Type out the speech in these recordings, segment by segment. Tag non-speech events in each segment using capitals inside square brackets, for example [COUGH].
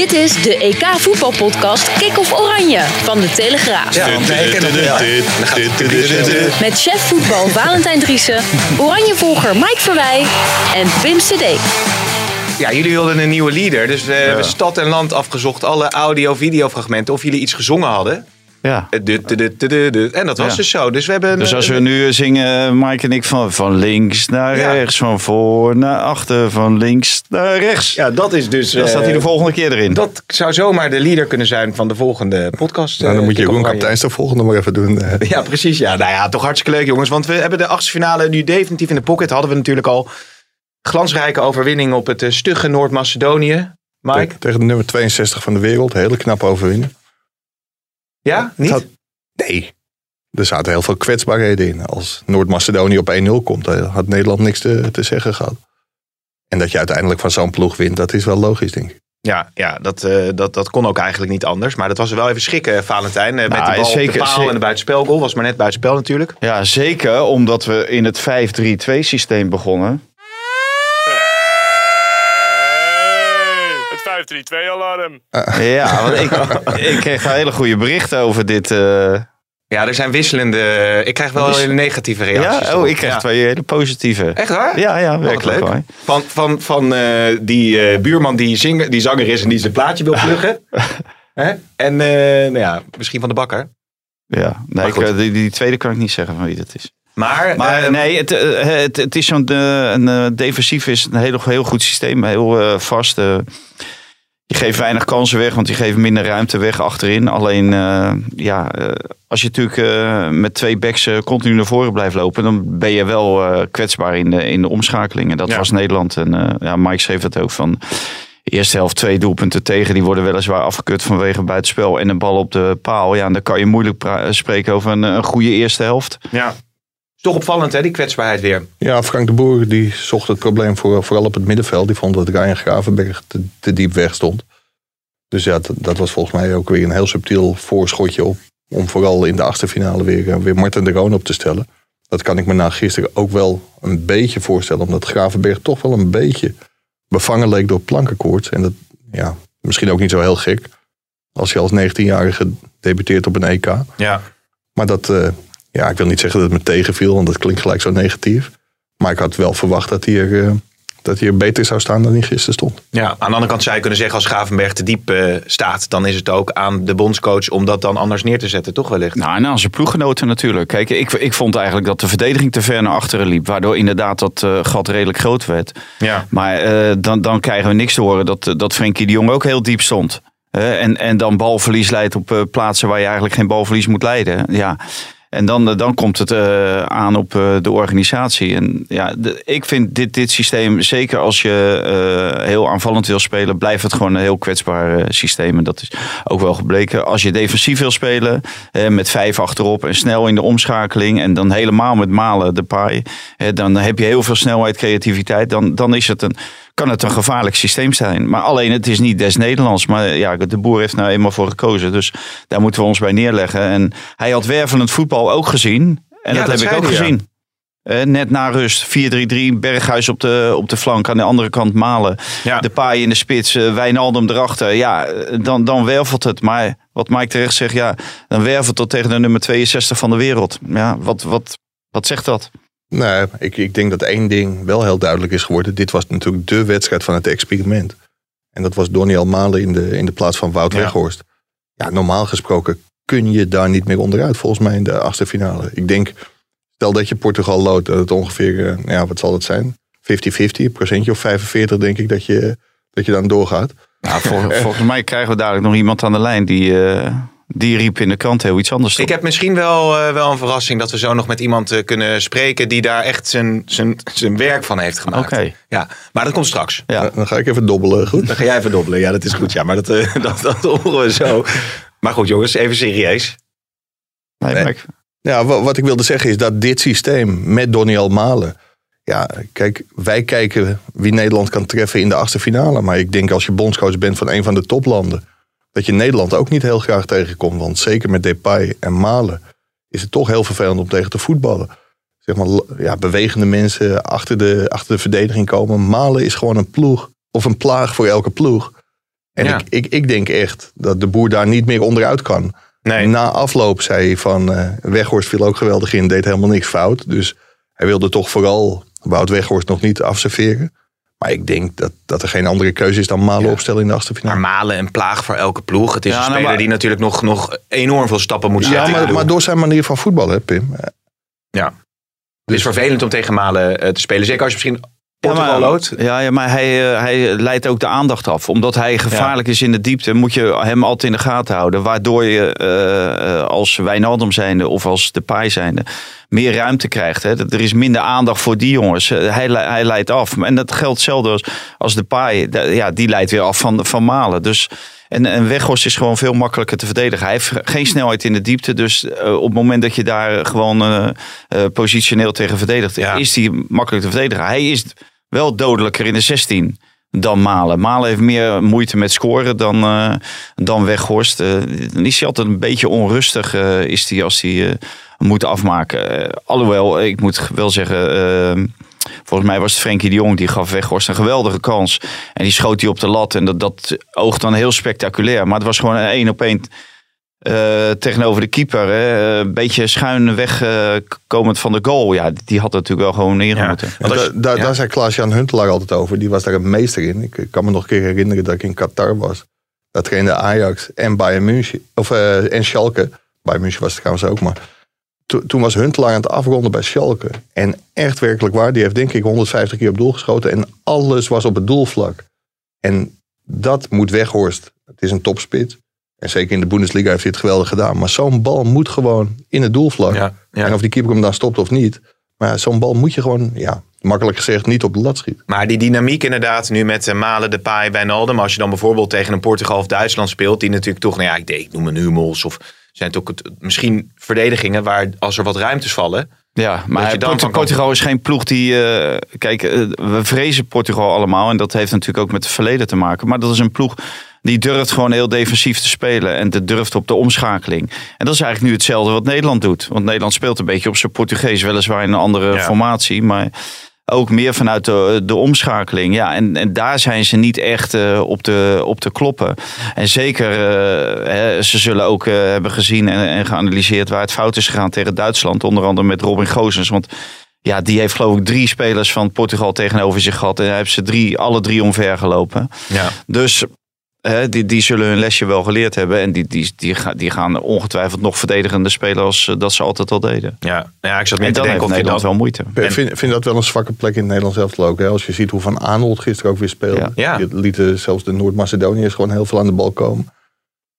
Dit is de EK voetbalpodcast Kick-off Oranje van de Telegraaf. Ja, want het zo. Met chef voetbal Valentijn Driessen, Oranjevolger Mike Verwij en Pim CD. Ja, jullie wilden een nieuwe leader. Dus we hebben stad en land afgezocht. Alle audio-video-fragmenten. Of jullie iets gezongen hadden. Ja. Eh. En dat was Ja. dus zo. Dus we hebben... Dus als we nu zingen, Mike en ik, van, van links naar Ja. rechts, van voor naar achter, van links naar rechts. Ja, dat is dus... Dan staat hij de eh, volgende keer erin. Dat zou zomaar de leader kunnen zijn van de volgende podcast. Nou, dan eh, moet je Jeroen. Kapteins de volgende maar even doen. Ja, precies. Ja, nou ja, toch hartstikke leuk jongens. Want we hebben de achtste finale nu definitief in de pocket. Hadden we natuurlijk al glansrijke overwinning op het stugge Noord-Macedonië. Mike? Tegen- Tegen de nummer 62 van de wereld. Hele knappe overwinning. Ja? Niet? Nee. Er zaten heel veel kwetsbaarheden in. Als Noord-Macedonië op 1-0 komt, dan had Nederland niks te, te zeggen gehad. En dat je uiteindelijk van zo'n ploeg wint, dat is wel logisch, denk ik. Ja, ja dat, eh, dat, dat kon ook eigenlijk niet anders. Maar dat was wel even schrikken, eh, Valentijn. eh, met Nou, de bal zeker, op de paal zeker. en de buitenspelgoal. Was maar net buitenspel natuurlijk. Ja, zeker omdat we in het 5-3-2 systeem begonnen. Het 532-alarm. Ja, want ik, ik kreeg een hele goede berichten over dit. eh, Ja, er zijn wisselende... Ik krijg wel hele negatieve reacties. ja, oh, ik kreeg Ja. twee hele positieve. Echt waar? Ja, ja, wat werkelijk leuk. Van, van, van eh, die eh, buurman die, zing, die zanger is en die zijn plaatje wil pluggen. [LAUGHS] Hè? En eh, nou ja, misschien van de bakker. Ja, nee, ik, eh, die, die tweede kan ik niet zeggen van wie dat is. Maar, Maar eh, nee, het, eh, het, het is zo'n eh, een eh, defensief is een heel, heel goed systeem, heel eh, vast. eh. Je geeft weinig kansen weg, want je geeft minder ruimte weg achterin. Alleen, eh, ja, eh, als je natuurlijk eh, met twee backs continu naar voren blijft lopen, dan ben je wel kwetsbaar in de, in de omschakeling. En dat Ja. was Nederland. En ja, Mike schreef het ook van. Eerste helft twee doelpunten tegen. Die worden weliswaar afgekeurd vanwege buitenspel en een bal op de paal. Ja, en dan kan je moeilijk spreken over een, een goede eerste helft. ja. Is toch opvallend hè, die kwetsbaarheid weer. Ja, Frank de Boer die zocht het probleem voor, vooral op het middenveld. Die vond dat Ryan Gravenberg te, te diep weg stond. Dus ja, dat, dat was volgens mij ook weer een heel subtiel voorschotje op. Om vooral in de achterfinale weer, eh, weer Martin de Roon op te stellen. Dat kan ik me na gisteren ook wel een beetje voorstellen. Omdat Gravenberg toch wel een beetje bevangen leek door plankenkoorts. En dat, ja, misschien ook niet zo heel gek. Als je als 19-jarige debuteert op een EK. Ja. Maar dat, eh, ja, ik wil niet zeggen dat het me tegenviel, want dat klinkt gelijk zo negatief. Maar ik had wel verwacht dat hij er, eh, dat hij er beter zou staan dan hij gisteren stond. ja. Aan de andere kant zou je kunnen zeggen als Gravenberg te diep eh, staat. Dan is het ook aan de bondscoach om dat dan anders neer te zetten. Toch wellicht? Nou, en aan zijn ploeggenoten natuurlijk. Kijk, ik, ik vond eigenlijk dat de verdediging te ver naar achteren liep. Waardoor inderdaad dat eh, gat redelijk groot werd. Ja. Maar eh, dan, dan krijgen we niks te horen dat, dat Frenkie de Jong ook heel diep stond. En, en dan balverlies leidt op plaatsen waar je eigenlijk geen balverlies moet leiden. Ja. En dan, eh, dan komt het eh, aan op eh, de organisatie. En ja, ik vind dit, dit systeem, zeker als je heel aanvallend wil spelen, blijft het gewoon een heel kwetsbaar systeem. En dat is ook wel gebleken. Als je defensief wil spelen, met vijf achterop en snel in de omschakeling. En dan helemaal met malen de paai. dan heb je heel veel snelheid, creativiteit. Dan, dan is het een, kan het een gevaarlijk systeem zijn. Maar alleen het is niet des Nederlands. Maar ja, de boer heeft nou eenmaal voor gekozen. Dus daar moeten we ons bij neerleggen. En hij had wervelend voetbal ook gezien. En Ja, dat, dat heb ik ook hij, ja. gezien. Eh, net na rust, 4-3-3, Berghuis op de, op de flank, aan de andere kant Malen. Ja. De paai in de spits, eh, Wijnaldum erachter. Ja, eh, dan, dan wervelt het. Maar wat Mike terecht zegt, ja, dan wervelt het tegen de nummer 62 van de wereld. Ja, wat, wat, wat zegt dat? Nee, ik, ik denk dat één ding wel heel duidelijk is geworden. Dit was natuurlijk de wedstrijd van het experiment. En dat was Donny Malen in de, in de plaats van Wout Ja. Weghorst. Ja, normaal gesproken kun je daar niet meer onderuit, volgens mij in de achtste finale. Ik denk, stel dat je Portugal loodt, dat het ongeveer, eh, nou ja, wat zal het zijn? 50-50, een procentje of 45 denk ik dat je, dat je dan doorgaat. Nou, vol- volgens mij krijgen we dadelijk nog iemand aan de lijn die, eh, die riep in de krant heel iets anders. Ik heb misschien wel, eh, wel een verrassing dat we zo nog met iemand eh, kunnen spreken die daar echt zijn, zijn, zijn werk van heeft gemaakt. Oké. Ja, maar dat komt straks. Ja. Dan ga ik even dobbelen, goed? Dan ga jij even dobbelen. Ja, dat is goed. Ja, maar dat, eh, [LAUGHS] dat, dat horen we zo. Maar goed, jongens, even serieus. Nee, Nee. ik- Ja, wa- wat ik wilde zeggen is dat dit systeem met Donny Malen. Ja, kijk, wij kijken wie Nederland kan treffen in de achtste finale. Maar ik denk als je bondscoach bent van een van de toplanden. Dat je Nederland ook niet heel graag tegenkomt. Want zeker met Depay en Malen is het toch heel vervelend om tegen te voetballen. Zeg maar, ja, bewegende mensen achter de, achter de verdediging komen. Malen is gewoon een ploeg. Of een plaag voor elke ploeg. En Ja. ik, ik, ik denk echt dat de boer daar niet meer onderuit kan. Nee. Na afloop zei hij van eh, Weghorst viel ook geweldig in, deed helemaal niks fout. Dus hij wilde toch vooral Wout Weghorst nog niet afserveren. Maar ik denk dat, dat er geen andere keuze is dan Malen Ja. opstellen in de achtste finale. Maar Malen een plaag voor elke ploeg. Het is Ja, een nou, speler maar- die natuurlijk nog, nog enorm veel stappen moet Ja, zetten. Ik maar, maar door zijn manier van voetballen, hè, Pim. Het is vervelend om tegen Malen eh, te spelen. Zeker als je misschien Portugal ja, ja, ja, maar hij, eh, hij leidt ook de aandacht af. Omdat hij gevaarlijk is in de diepte, moet je hem altijd in de gaten houden. Waardoor je eh, als Wijnaldum zijnde of als Depay zijnde meer ruimte krijgt. Hè. Er is minder aandacht voor die jongens. Hij, hij leidt af. En dat geldt hetzelfde als, als Depay. Da- Ja, die leidt weer af van, van Malen. Dus... En, en Weghorst is gewoon veel makkelijker te verdedigen. Hij heeft geen snelheid in de diepte. Dus op het moment dat je daar gewoon positioneel tegen verdedigt, Ja. is hij makkelijk te verdedigen. Hij is wel dodelijker in de 16 dan Malen. Malen heeft meer moeite met scoren dan, eh, dan Weghorst. Eh, dan is hij altijd een beetje onrustig eh, is hij als hij moet afmaken. Alhoewel, ik moet wel zeggen... Volgens mij was het Frenkie de Jong die gaf Weghorst een geweldige kans. En die schoot hij op de lat. En dat, dat oogt dan heel spectaculair. Maar het was gewoon een één op één eh, tegenover de keeper. Hè. Een beetje schuin wegkomend van de goal. Ja, die had natuurlijk wel gewoon neer Ja. moeten. Als Da- ja. daar zei Klaas-Jan Huntelaar altijd over. Die was daar een meester in. Ik, ik kan me nog een keer herinneren dat ik in Qatar was. Dat trainde Ajax en Bayern München. Of, eh, en Schalke. Bayern München was het trouwens ook. Maar to- toen was Huntelaar aan het afronden bij Schalke. En echt werkelijk waar. Die heeft denk ik 150 keer op doel geschoten. En alles was op het doelvlak. En dat moet Weghorst. Het is een topspit. En zeker in de Bundesliga heeft hij het geweldig gedaan. Maar zo'n bal moet gewoon in het doelvlak. Ja, ja. En of die keeper hem dan stopt of niet. Maar zo'n bal moet je gewoon, ja, makkelijk gezegd, niet op de lat schieten. Maar die dynamiek inderdaad nu met eh, Malen, Depay, Wijnaldum. Als je dan bijvoorbeeld tegen een Portugal of Duitsland speelt. Die natuurlijk toch, nou ja, ik, denk, ik noem een Hummels. Of zijn het ook het, misschien verdedigingen waar als er wat ruimtes vallen. Ja, maar Port- Portugal is geen ploeg die... eh, kijk, eh, we vrezen Portugal allemaal. En dat heeft natuurlijk ook met het verleden te maken. Maar dat is een ploeg die durft gewoon heel defensief te spelen. En de durft op de omschakeling. En dat is eigenlijk nu hetzelfde wat Nederland doet. Want Nederland speelt een beetje op zijn Portugees. Weliswaar in een andere Ja. formatie. Maar ook meer vanuit de, de omschakeling. Ja, en, en daar zijn ze niet echt eh, op, te, op te kloppen. En zeker, eh, hè, ze zullen ook eh, hebben gezien en, en geanalyseerd waar het fout is gegaan tegen Duitsland. Onder andere met Robin Gozens. Want ja, die heeft geloof ik drie spelers van Portugal tegenover zich gehad. En hij heeft ze drie, alle drie omver gelopen. Ja. Dus hè, die, die zullen hun lesje wel geleerd hebben. En die, die, die, gaan, die gaan ongetwijfeld nog verdedigende spelen als eh, dat ze altijd al deden. Ja, ja ik zat meer En te denken heeft of je Nederland dan... wel moeite. Ik vind, vind dat wel een zwakke plek in het Nederlands elftal ook. Hè? Als je ziet hoe Van Aanholt gisteren ook weer speelde. Ja. Ja. Die lieten zelfs de Noord-Macedoniërs gewoon heel veel aan de bal komen.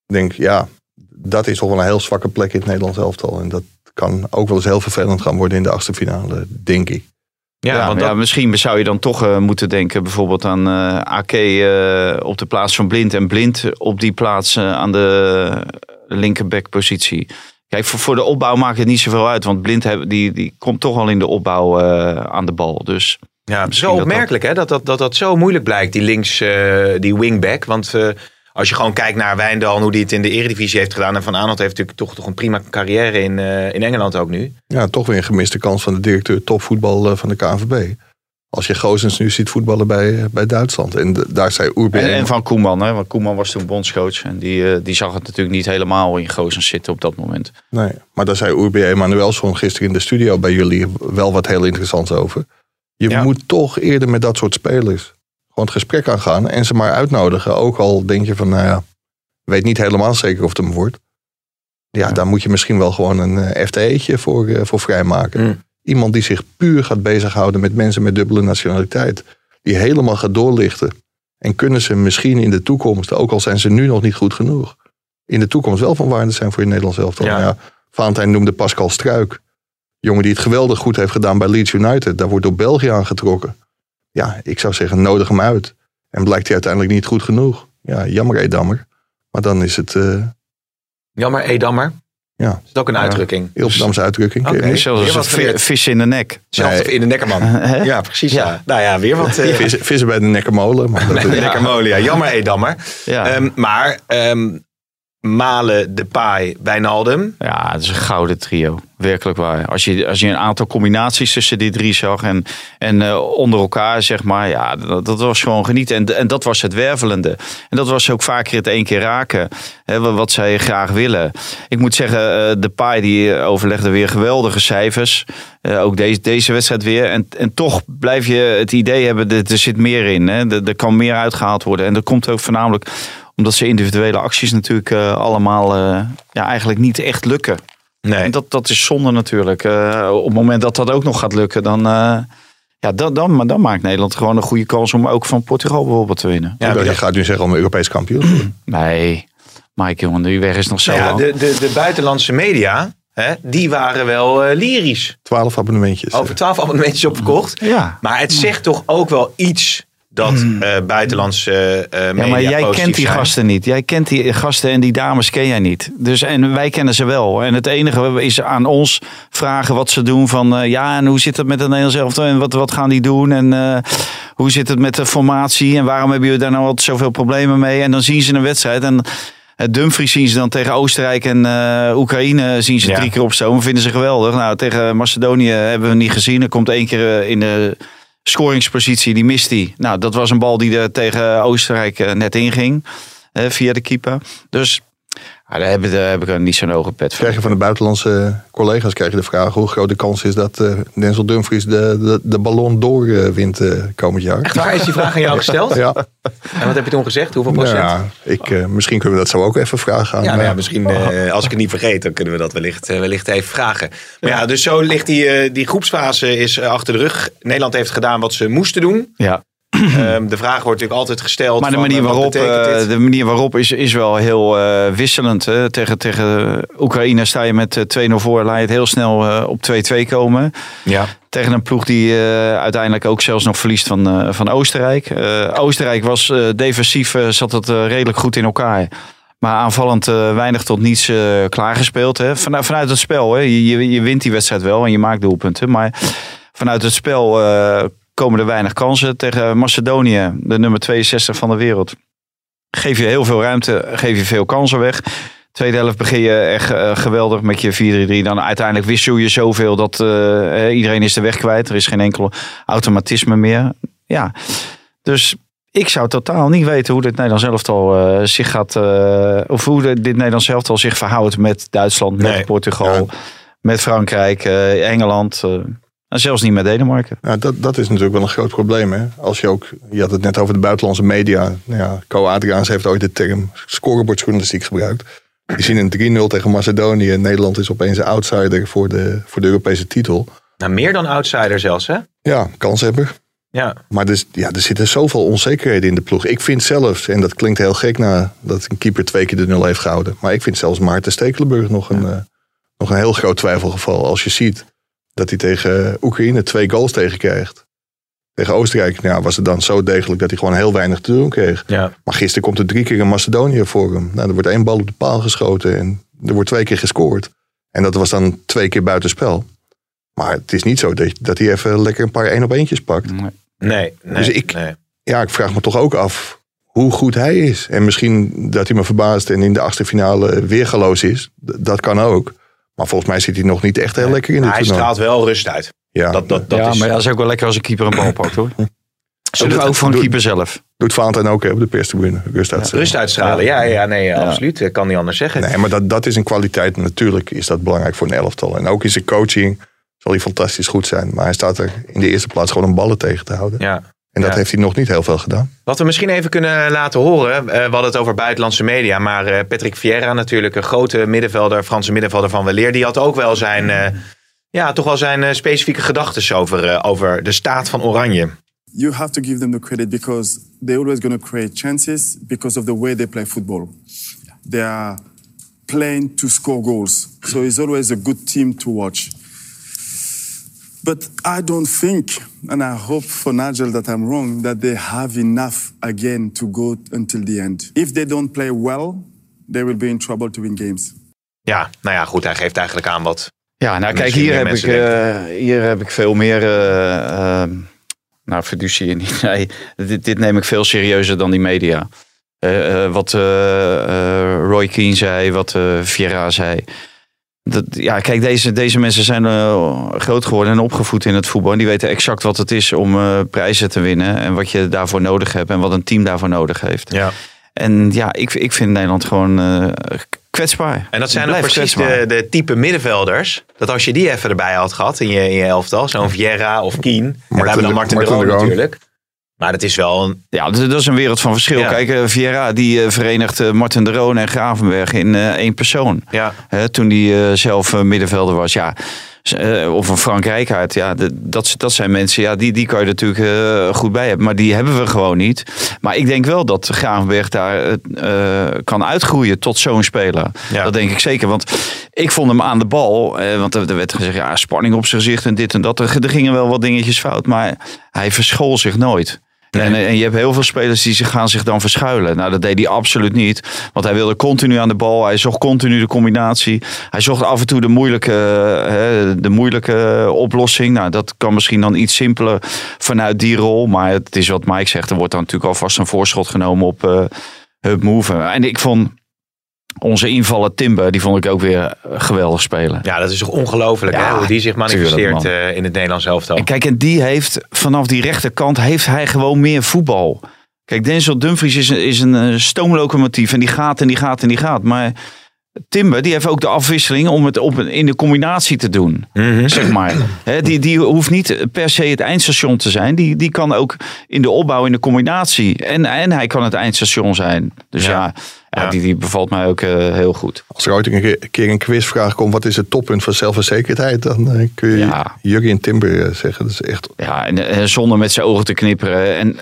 Ik denk, ja, dat is toch wel een heel zwakke plek in het Nederlands elftal. En dat kan ook wel eens heel vervelend gaan worden in de achtste finale, denk ik. Ja, Ja, want maar dat, ja, misschien zou je dan toch eh, moeten denken bijvoorbeeld aan eh AK eh, op de plaats van Blind en Blind op die plaats aan de linkerbackpositie. Kijk, voor, voor de opbouw maakt het niet zoveel uit, want Blind heb- die, die komt toch al in de opbouw aan de bal. Dus ja, dat dat- opmerkelijk hè, dat dat, dat dat zo moeilijk blijkt, die links, die wingback. Want als je gewoon kijkt naar Wijndal en hoe die het in de eredivisie heeft gedaan. En Van Aanholt heeft natuurlijk toch, toch een prima carrière in, eh, in Engeland ook nu. Ja, toch weer een gemiste kans van de directeur topvoetbal eh, van de KNVB. Als je Gozens nu ziet voetballen bij, eh, bij Duitsland. En de- daar zei Oerbe en, en van Koeman, hè, want Koeman was toen bondscoach en die, die zag het natuurlijk niet helemaal in Gozens zitten op dat moment. Nee, maar daar zei Urbi Emanuelson gisteren in de studio bij jullie wel wat heel interessants over. Je Ja. moet toch eerder met dat soort spelers gewoon het gesprek aangaan en ze maar uitnodigen. Ook al denk je van, nou ja, weet niet helemaal zeker of het hem wordt. Ja, Ja. daar moet je misschien wel gewoon een eh, FTE'tje voor, eh, voor vrijmaken. Mm. Iemand die zich puur gaat bezighouden met mensen met dubbele nationaliteit. Die helemaal gaat doorlichten. En kunnen ze misschien in de toekomst, ook al zijn ze nu nog niet goed genoeg, in de toekomst wel van waarde zijn voor je Nederlands elftal. Ja. Ja, Valentijn noemde Pascal Struik. Jongen die het geweldig goed heeft gedaan bij Leeds United. Daar wordt door België aangetrokken. Ja, ik zou zeggen, nodig hem uit. En blijkt hij uiteindelijk niet goed genoeg. Ja, jammer Edammer. Maar dan is het eh Jammer, Edammer. Ja. Is het ook een uitdrukking? Ilpendamse uitdrukking. ken je Oké. niet? Zelfs weer als wat het vi- geleerd. vis in de nek. Zelfs Nee. in de nekkerman. [LAUGHS] Ja, precies. Ja. Ja. Nou ja, weer wat. [LAUGHS] eh Vissen, vissen bij de Nekkermolen. Maar dat, [LAUGHS] Nee, eh, Nekkermolen, ja. Jammer, Edammer. Ja. Ehm, maar ehm, Malen, Depay, Wijnaldum. Ja, het is een gouden trio. Werkelijk waar. Als je, als je een aantal combinaties tussen die drie zag en, en eh, onder elkaar, zeg maar, ja, dat, was gewoon genieten. En, en dat was het wervelende. En dat was ook vaker het één keer raken, hè, wat- zij graag willen. Ik moet zeggen, eh, de Pai die overlegde weer geweldige cijfers. Eh, ook deze, deze wedstrijd weer. En, en toch blijf je het idee hebben, er, er zit meer in. Hè. Er kan meer uitgehaald worden. En dat komt ook voornamelijk omdat ze individuele acties natuurlijk eh, allemaal eh, ja, eigenlijk niet echt lukken. Nee. En dat, dat is zonde natuurlijk. Eh, op het moment dat dat ook nog gaat lukken, dan, eh, ja, dan, dan, maar dan maakt Nederland gewoon een goede kans om ook van Portugal bijvoorbeeld te winnen. Ja, maar je gaat nu zeggen om een Europees kampioen. Nee, Mike jongen, die weg is nog zo ja, lang. de, de, de buitenlandse media, hè, die waren wel eh, lyrisch. Twaalf abonnementjes. Over twaalf abonnementjes opgekocht. Ja. Maar het zegt toch ook wel iets dat eh, buitenlandse eh media Ja, maar jij kent die zijn. gasten niet. Jij kent die gasten en die dames ken jij niet. Dus, en wij kennen ze wel. En het enige is aan ons vragen wat ze doen. Van eh, ja, en hoe zit het met het Nederlands elftal? En wat, wat gaan die doen? En hoe zit het met de formatie? En waarom hebben jullie daar nou altijd zoveel problemen mee? En dan zien ze een wedstrijd en... Dumfries zien ze dan tegen Oostenrijk en Oekraïne zien ze Ja. drie keer opstomen. Vinden ze geweldig. Nou, tegen Macedonië hebben we niet gezien. Er komt één keer in de scoringspositie, die mist hij. Nou, dat was een bal die er tegen Oostenrijk eh, net inging. eh, via de keeper. Dus ja, daar, heb, ik- daar heb ik er niet zo'n hoge pet van. Krijg je van de buitenlandse collega's krijg je de vraag hoe groot de kans is dat eh, Denzel Dumfries de, de, de ballon doorwint eh komend jaar. Echt waar? Is die vraag aan jou gesteld? [LAUGHS] Ja, En wat heb je toen gezegd? Hoeveel nou procent? ja ik, eh, misschien kunnen we dat zo ook even vragen aan. Ja, nou ja, eh, misschien eh, [LAUGHS] als ik het niet vergeet, dan kunnen we dat wellicht, eh, wellicht even vragen. Maar ja, dus zo ligt die, eh, die groepsfase is eh, achter de rug. Nederland heeft gedaan wat ze moesten doen. Ja. Ehm, de vraag wordt natuurlijk altijd gesteld. Maar de manier eh, waarop, eh, de manier waarop is, is wel heel eh, wisselend. Hè. Tegen, tegen Oekraïne sta je met eh, 2-0 voor. Laat je het heel snel op 2-2 komen. ja. Tegen een ploeg die uiteindelijk ook zelfs nog verliest van, van Oostenrijk. Oostenrijk was defensief, zat het redelijk goed in elkaar. Maar aanvallend weinig tot niets eh, klaargespeeld. Hè. Vanuit, vanuit het spel. Hè. Je, je, je wint die wedstrijd wel en je maakt doelpunten. Maar vanuit het spel komen er weinig kansen. Tegen Macedonië, de nummer 62 van de wereld. Geef je heel veel ruimte, geef je veel kansen weg. Tweede helft begin je echt eh, geweldig met je 4-3-3. Dan uiteindelijk wissel je zoveel dat eh, eh, iedereen is de weg kwijt. Er is geen enkel automatisme meer. Ja, dus ik zou totaal niet weten hoe dit Nederlands elftal zich gaat... of hoe dit Nederlands elftal zich verhoudt met Duitsland, met Nee. Portugal, met Frankrijk, Engeland... en zelfs niet met Denemarken. Ja, dat, dat is natuurlijk wel een groot probleem. Hè? Als je ook, je had het net over de buitenlandse media. Nou ja, Co Adriaans heeft ooit de term scorebordjournalistiek gebruikt. Die zien een 3-0 tegen Macedonië. Nederland is opeens een outsider voor de, voor de Europese titel. Nou, meer dan outsider zelfs, hè? Ja, kanshebber. Ja. Maar dus, ja, er zitten zoveel onzekerheden in de ploeg. Ik vind zelfs, en dat klinkt heel gek na dat een keeper twee keer de nul heeft gehouden. Maar ik vind zelfs Maarten Stekelenburg nog een, eh, nog een heel groot twijfelgeval. Als je ziet dat hij tegen Oekraïne twee goals tegenkrijgt. Tegen Oostenrijk nou, was het dan zo degelijk dat hij gewoon heel weinig te doen kreeg. ja. Maar gisteren komt er drie keer in Macedonië voor hem. Nou, er wordt één bal op de paal geschoten en er wordt twee keer gescoord. En dat was dan twee keer buitenspel. Maar het is niet zo dat, dat hij even lekker een paar één op eentjes pakt. Nee, nee. Dus ik- nee. Ja, ik vraag me toch ook af hoe goed hij is. En misschien dat hij me verbaast en in de achtste finale weergaloos is. Dat kan ook. Maar volgens mij zit hij nog niet echt heel lekker in dit hij toernooi. straalt wel rust uit. Ja, Dat, dat, dat ja, is, maar dat is ook wel lekker als een keeper een bal [LAUGHS] pakt hoor. Zullen ook, we ook voor een doen? keeper zelf. doet Valentijn ook op de perstribune. Rust uit. rust uitstralen. Ja, ja nee, absoluut. Ik kan niet anders zeggen. Nee, maar dat, dat is een kwaliteit. Natuurlijk is dat belangrijk voor een elftal. En ook in zijn coaching zal hij fantastisch goed zijn. Maar hij staat er in de eerste plaats gewoon om ballen tegen te houden. Ja. En dat Ja. heeft hij nog niet heel veel gedaan. Wat we misschien even kunnen laten horen. eh, we hadden het over buitenlandse media. Maar eh, Patrick Vieira natuurlijk. Een grote middenvelder. Franse middenvelder van Weleer. Die had ook wel zijn... eh, ja, toch wel zijn eh, specifieke gedachten over, eh, over de staat van Oranje. you have to give them the credit because they're always going to create chances because of the way they play football. They are playing to score goals. So it's always a good team to watch. But I don't think, and I hope for Nigel that I'm wrong, that they have enough again to go until the end. If they don't play well, they will be in trouble to win games. Ja, nou ja, goed. Hij geeft eigenlijk aan wat... Ja, nou kijk, hier heb, ik, mensen eh, hier heb ik veel meer. eh, eh, nou, fiducie niet. [LAUGHS] Nee, dit, dit neem ik veel serieuzer dan die media. Eh, eh, wat Roy Keane zei, wat eh Vieira zei. Dat, ja, kijk, deze, deze mensen zijn eh, groot geworden en opgevoed in het voetbal. En die weten exact wat het is om eh, prijzen te winnen. En wat je daarvoor nodig hebt en wat een team daarvoor nodig heeft. Ja. En ja, ik, ik vind Nederland gewoon eh, kwetsbaar. En dat zijn ook precies de, de type middenvelders. Dat als je die even erbij had gehad in je, in je elftal. Zo'n Vieira of Kien. En we hebben dan de- Martin, Martin de de Roon. natuurlijk. Maar dat is wel een... Ja, dat, is een wereld van verschil. Ja. Kijk, eh, Vieira die eh, verenigt eh, Martin de Roon en Gravenberg in één persoon. Ja, toen hij zelf middenvelder was. Ja, of een Frank Rijkaard. Ja, de- dat, dat zijn mensen, ja, die, die kan je natuurlijk goed bij hebben. Maar die hebben we gewoon niet. Maar ik denk wel dat Gravenberg daar kan uitgroeien tot zo'n speler. Ja. Dat denk ik zeker. Want ik vond hem aan de bal. want er er werd gezegd, ja, spanning op zijn gezicht en dit en dat. Er, er gingen wel wat dingetjes fout. Maar hij verschool zich nooit. En, en je hebt heel veel spelers die zich gaan zich dan verschuilen. Nou, dat deed hij absoluut niet. Want hij wilde continu aan de bal. Hij zocht continu de combinatie. Hij zocht af en toe de moeilijke, hè, de moeilijke oplossing. Nou, dat kan misschien dan iets simpeler vanuit die rol. Maar het is wat Mike zegt. Er wordt dan natuurlijk alvast een voorschot genomen op eh Hub Move. En ik vond onze invaller Timber, die vond ik ook weer geweldig spelen. ja dat is toch ongelooflijk Ja, hè? hoe die zich manifesteert tuurlijk, eh, in het Nederlands elftal. En kijk, en die heeft vanaf die rechterkant heeft hij gewoon meer voetbal. Kijk, Denzel Dumfries is, een- is een eh, stoomlocomotief en die gaat en die gaat en die gaat. Maar Timber, die heeft ook de afwisseling om het op, een- in de combinatie te doen. Mhm. Zeg maar. Hè, die, die hoeft niet per se het eindstation te zijn. Die, die kan ook in de opbouw, in de combinatie. En, en hij kan het eindstation zijn. Dus Ja. ja, ja, Ja. Die, die bevalt mij ook eh, heel goed. Als er ooit een keer- keer een quizvraag komt, wat is het toppunt van zelfverzekerdheid? Dan eh, kun je Ja. Jurgen Timber eh, zeggen. Dat is echt Ja, en, zonder met zijn ogen te knipperen. En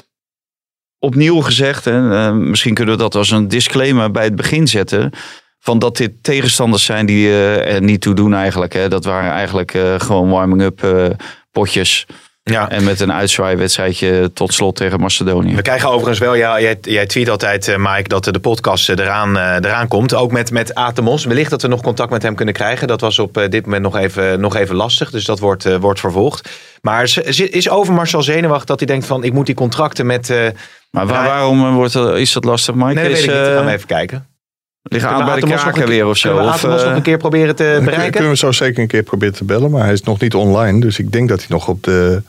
opnieuw gezegd, hè, eh, misschien kunnen we dat als een disclaimer bij het begin zetten. Van dat dit tegenstanders zijn die eh, er niet toe doen eigenlijk. Hè. Dat waren eigenlijk eh, gewoon warming-up eh, potjes. Ja. En met een uitzwaaiwedstrijdje tot slot tegen Macedonië. We krijgen overigens wel, ja, jij, jij tweet altijd, Mike, dat de podcast eraan, eraan komt. Ook met, met Atemos. Wellicht dat we nog contact met hem kunnen krijgen. Dat was op dit moment nog even, nog even lastig. Dus dat wordt, wordt vervolgd. Maar is, Overmars al zenuwachtig dat hij denkt van... ik moet die contracten met... Maar waar- waarom wordt is dat lastig, Mike? nee, dat weet is, ik niet. Gaan we even kijken. Liggen aan we bij de nog keer- weer of zo? Kunnen we Of, Atemos eh, nog een keer proberen te Dan bereiken? kunnen we zo zeker een keer proberen te bellen. Maar hij is nog niet online. Dus ik denk dat hij nog op de,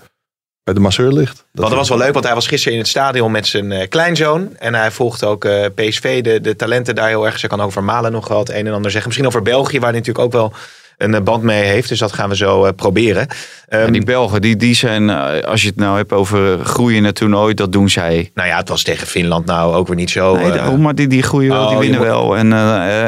bij de masseur ligt. Dat Want dat was wel leuk, want hij was gisteren in het stadion met zijn eh, kleinzoon. En hij volgt ook eh, PSV, de, de talenten daar heel erg. Ze kan over Malen nog wel het een en ander zeggen. Misschien over België, waar hij natuurlijk ook wel een eh, band mee heeft. Dus dat gaan we zo eh, proberen. Ehm, en die Belgen, die, die zijn, eh, als je het nou hebt over groeien in het toernooi, dat doen zij. nou ja, het was tegen Finland nou ook weer niet zo. Nee, daarom, maar die, die groeien wel, oh, die je winnen wel. En,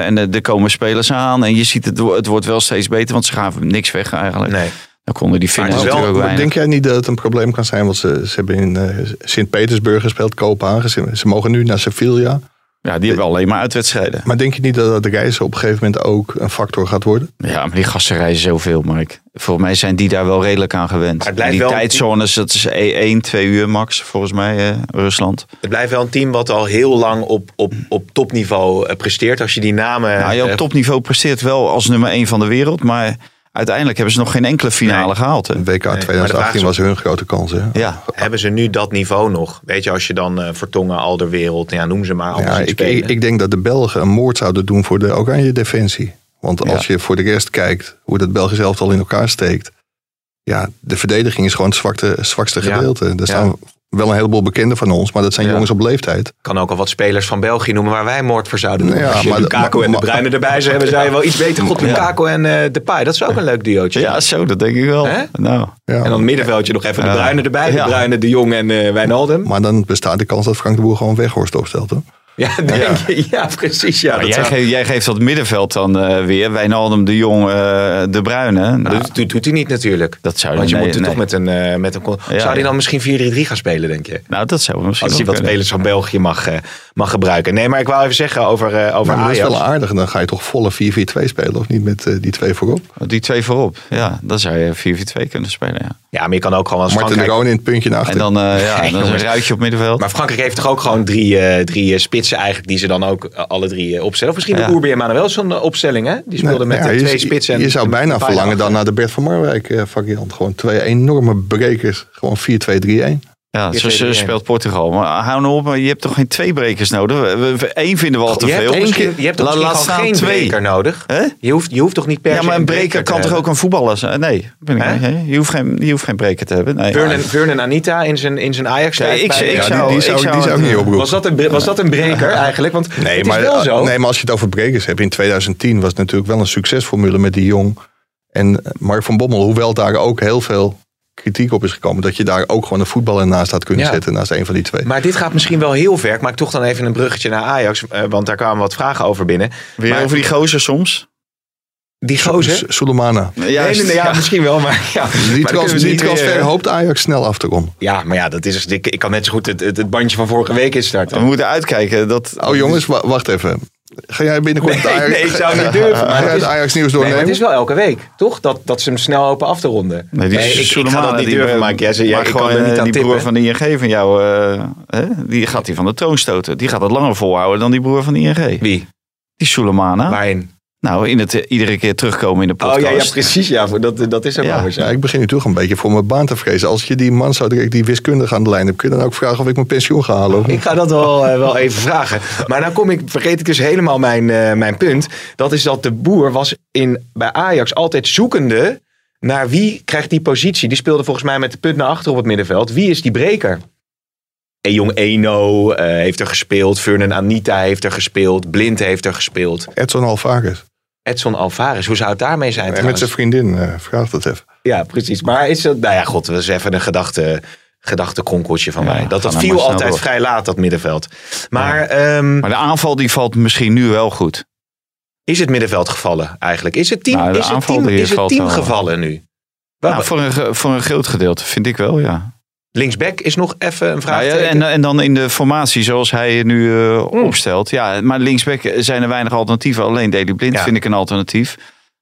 en er komen spelers aan. En je ziet, het, het wordt wel steeds beter, want ze gaven niks weg eigenlijk. nee. Dan konden die Finnen wel- weinig. Denk jij niet dat het een probleem kan zijn? Want ze, ze hebben in eh, Sint-Petersburg gespeeld, Kopenhagen. Ze, ze mogen nu naar Sevilla. Ja, die hebben alleen maar uitwedstrijden. Maar denk je niet dat dat reizen op een gegeven moment ook een factor gaat worden? Ja, maar die gasten reizen zoveel, Mark. Volgens mij zijn die daar wel redelijk aan gewend. Maar het die wel- tijdzones, dat is 1, 2 uur max, volgens mij, eh, Rusland. Het blijft wel een team wat al heel lang op, op, op topniveau eh, presteert. Als je die namen... Nou, je op topniveau presteert wel als nummer 1 van de wereld, maar uiteindelijk hebben ze nog geen enkele finale Nee. gehaald. Hè? WK maar de vraag 2018 is was hun grote kans. Hè? Ja, Hebben ze nu dat niveau nog? Weet je, als je dan eh Vertongen, Alderwereld, ja, noem ze maar. Ja, ik, ik, ik denk dat de Belgen een moord zouden doen voor de oranje defensie. Want als Ja. je voor de rest kijkt hoe dat Belgisch elftal in elkaar steekt. Ja, de verdediging is gewoon het zwakte, zwakste Ja. gedeelte. Er staan wel een heleboel bekenden van ons, maar dat zijn Ja. jongens op leeftijd. kan ook al wat spelers van België noemen waar wij moord voor zouden doen. Ja, Als je maar- Lukaku maar- en de Bruyne erbij zou hebben, zou je wel iets weten. God, Ja. Lukaku en eh Depay, dat is ook een leuk duootje. ja zo, dat denk ik wel. Hè? Nou, Ja. En dan het middenveldje nog even de. Bruyne erbij. Ja. De Bruyne, De Jong en eh Wijnaldum. Maar dan bestaat de kans dat Frank de Boer gewoon Weghorst opstelt. Hoor. Ja, denk je. Ja, precies. Ja, maar dat, jij, zou- geeft, jij geeft dat middenveld dan eh, weer. Wijnaldum, De Jong, eh, De Bruyne. Nou, dat doet, doet hij niet natuurlijk. dat zou Want je nee, moet nee. toch met een... eh, met een Ja, zou hij ja. dan misschien 4-3-3 gaan spelen, denk je? Nou, dat zou misschien Als hij wat spelers van België mag, eh, mag gebruiken. Nee, maar ik wou even zeggen over, eh, over Maar dat is wel aardig. Dan ga je toch volle 4-4-2 spelen of niet met die twee voorop. Die twee voorop. Ja, dan zou je 4-4-2 kunnen spelen. Ja. Ja, maar je kan ook gewoon als Martin de Frankrijk... Roon in het puntje naar En achter. dan, eh, ja, [LAUGHS] dan is een ruitje op middenveld. Maar Frankrijk heeft toch ook gewoon drie, eh, drie eh, spitsen eigenlijk die ze dan ook eh, alle drie eh, opstellen. Of misschien Ja. de Oerbe maar wel zo'n eh, opstelling, hè? Die speelde Nee, met ja, eh, je- twee spitsen. en- Je zou bijna verlangen dan naar de Bert van Marwijk variant. Gewoon twee enorme brekers. Gewoon 4-2-3-1. Ja, Je zo speelt Portugal. Maar hou nou op, maar je hebt toch geen twee brekers nodig? We- we- we- Eén vinden we al te je hebt, veel. Misschien- keer- je hebt toch La- geen twee. breker nodig? Hè? Je hoeft, je hoeft toch niet per Ja, se maar een breker kan toch ook een voetballer zijn? Nee, ben ik niet. Je, hoeft geen, je hoeft geen breker te hebben. Nee. Vernon, Vernon Anita in zijn, in zijn ajax Ja, ik- ik Ja, die, die zou- zou, ik zou die zou het, ik niet eh, oproepen. was, dat een, was dat een breker eigenlijk? Want Nee het maar, is wel zo. nee, maar als je het over brekers hebt. In 2010 was het natuurlijk wel een succesformule met die Jong. En Mark van Bommel, hoewel daar ook heel veel kritiek op is gekomen. Dat je daar ook gewoon een voetballer naast had kunnen Ja. zetten. Naast een van die twee. Maar dit gaat misschien wel heel ver. Ik maak toch dan even een bruggetje naar Ajax. eh, want daar kwamen wat vragen over binnen. Weer Maar- over die gozer soms? Die gozer? S- Soleimana. Nee, nee, ja, misschien wel. Maar, ja. Die, Maar dan trans, kunnen we die niet transfer weer- hoopt Ajax snel af te ronden. Ja, maar ja, dat is, ik, ik kan net zo goed het, het, het bandje van vorige week instarten. We moeten uitkijken. Dat, Oh jongens, wa- wacht even. Ga jij binnenkort het Nee, Ajax, nee, ik zou niet durven. Maar het is, Ajax nieuws nee, maar doornemen? het is wel elke week, toch? Dat, dat ze hem snel hopen af te ronden. Nee, die ik, ik ga dat niet die, durven, eh, Mike. Jij, maar ik kan gewoon, er niet eh, aan die broer van de ING van jou, eh, hè, die gaat die van de troon stoten. Die gaat het langer volhouden dan die broer van de ING. Wie? Die Soleimana. Waarin? Nou, in het eh, iedere keer terugkomen in de Oh podcast. ja, ja, precies. Ja, dat, dat is er Ja. wel. Ja, ik begin nu toch een beetje voor mijn baan te vrezen. Als je die man zou direct die wiskundige aan de lijn hebt, kun je dan ook vragen of ik mijn pensioen ga halen? Of? Ik ga dat wel, eh, wel even vragen. Maar dan kom ik, vergeet ik dus helemaal mijn, eh, mijn punt. Dat is dat de boer was in, bij Ajax altijd zoekende naar wie krijgt die positie. Die speelde volgens mij met de punt naar achter op het middenveld. Wie is die breker? En jong Eno eh, heeft er gespeeld. Vernon Anita heeft er gespeeld. Blind heeft er gespeeld. Edson Alvarez. Edson Alvarez, hoe zou het daarmee zijn En met zijn vriendin, eh, vraag dat even. Ja, precies. Maar is dat, nou ja, god, dat is even een gedachte, gedachtekronkeltje van Ja, mij. Dat, dat viel altijd door. vrij laat, dat middenveld. Maar ehm, Maar de aanval die valt misschien nu wel goed. is het middenveld gevallen eigenlijk? Is het team, Nou, is het aanval team, is het team gevallen nu? Nou, voor, een, voor een groot gedeelte vind ik wel, ja. Linksback is nog even een Nou vraag. ja, en, en dan in de formatie zoals hij nu eh, Hmm. opstelt. Ja, maar linksback zijn er weinig alternatieven. Alleen Daley Blind Ja. vind ik een alternatief.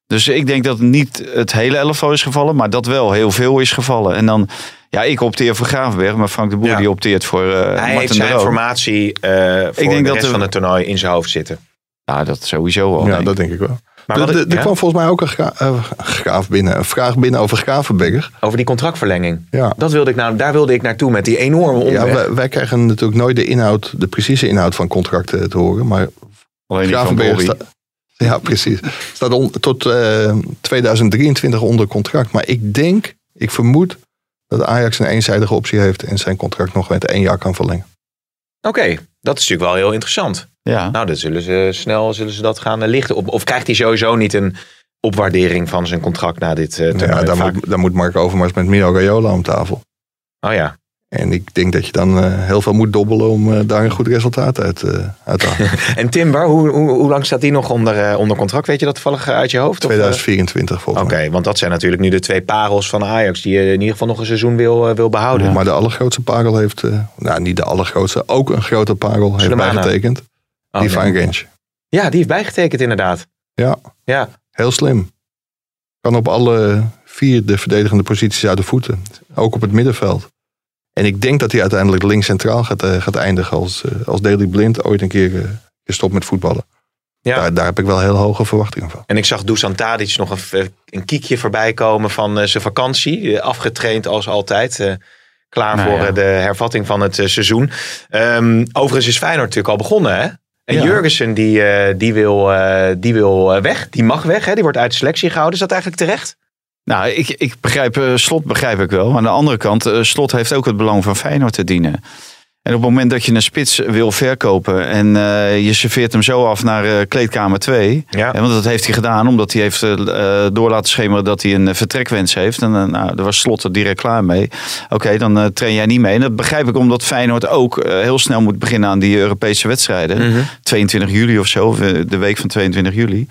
Dus ik denk dat niet het hele elftal is gevallen, maar dat wel heel veel is gevallen. En dan, ja, ik opteer voor Gravenberg, maar Frank de Boer Ja. die opteert voor eh hij Martin heeft de zijn formatie eh voor denk de dat rest de- van het toernooi in zijn hoofd zitten. Ja, dat sowieso wel. ja, denk dat ik. denk ik wel. Maar Er- ja? kwam volgens mij ook een, eh, graaf binnen, een vraag binnen over Gravenberg. Over die contractverlenging. Ja. Dat wilde ik nou, daar wilde ik naartoe met die enorme Ja, omweg. wij, wij krijgen natuurlijk nooit de inhoud, de precieze inhoud van contracten te horen. Maar Alleen Gravenberg sta- ja, precies. Staat on- tot eh, 2023 onder contract. Maar ik denk, ik vermoed dat Ajax een eenzijdige optie heeft en zijn contract nog met één jaar kan verlengen. Oké, dat is natuurlijk wel heel interessant. Ja. Nou, dan zullen ze snel zullen ze dat gaan eh, lichten. Of, of krijgt hij sowieso niet een opwaardering van zijn contract na dit eh toernooi? Ja, daar, Vaak- moet, daar moet Mark Overmars met Mino Raiola om tafel. Oh ja. En ik denk dat je dan eh, heel veel moet dobbelen om eh, daar een goed resultaat uit, eh, uit te halen. [LAUGHS] En Timber, hoe, hoe, hoe lang staat die nog onder, onder contract? Weet je dat toevallig uit je hoofd? Of, eh? 2024 volgens Oké, mij. want dat zijn natuurlijk nu de twee parels van Ajax die je in ieder geval nog een seizoen wil, wil behouden. Maar de allergrootste parel heeft, nou niet de allergrootste, ook een grote parel heeft bijgetekend. Oh, die van Gensch. Ja, die heeft bijgetekend inderdaad. Ja, Ja, heel slim. Kan op alle vier de verdedigende posities uit de voeten. Ook op het middenveld. En ik denk dat hij uiteindelijk links centraal gaat, eh, gaat eindigen als, eh, als Daley Blind ooit een keer eh, gestopt met voetballen. ja. Daar, daar heb ik wel heel hoge verwachtingen van. En ik zag Dusan Tadic nog een, een kiekje voorbij komen van eh, zijn vakantie. Afgetraind als altijd. eh, klaar Nou voor ja. de hervatting van het eh, seizoen. Ehm, overigens is Feyenoord natuurlijk al begonnen. Hè? En Ja. Jurgensen die, eh, die wil, eh, die wil weg. Die mag weg. Hè? Die wordt uit de selectie gehouden. Is dat eigenlijk terecht? Nou, ik, ik begrijp, eh, Slot begrijp ik wel. Aan de andere kant, eh, Slot heeft ook het belang van Feyenoord te dienen. En op het moment dat je een spits wil verkopen en eh, je serveert hem zo af naar kleedkamer 2. Ja. want dat heeft hij gedaan omdat hij heeft door laten schemeren dat hij een vertrekwens heeft. En nou, daar was Slot er direct klaar mee. Oké, dan train jij niet mee. En dat begrijp ik omdat Feyenoord ook heel snel moet beginnen aan die Europese wedstrijden. 22 juli of zo, de week van 22 juli.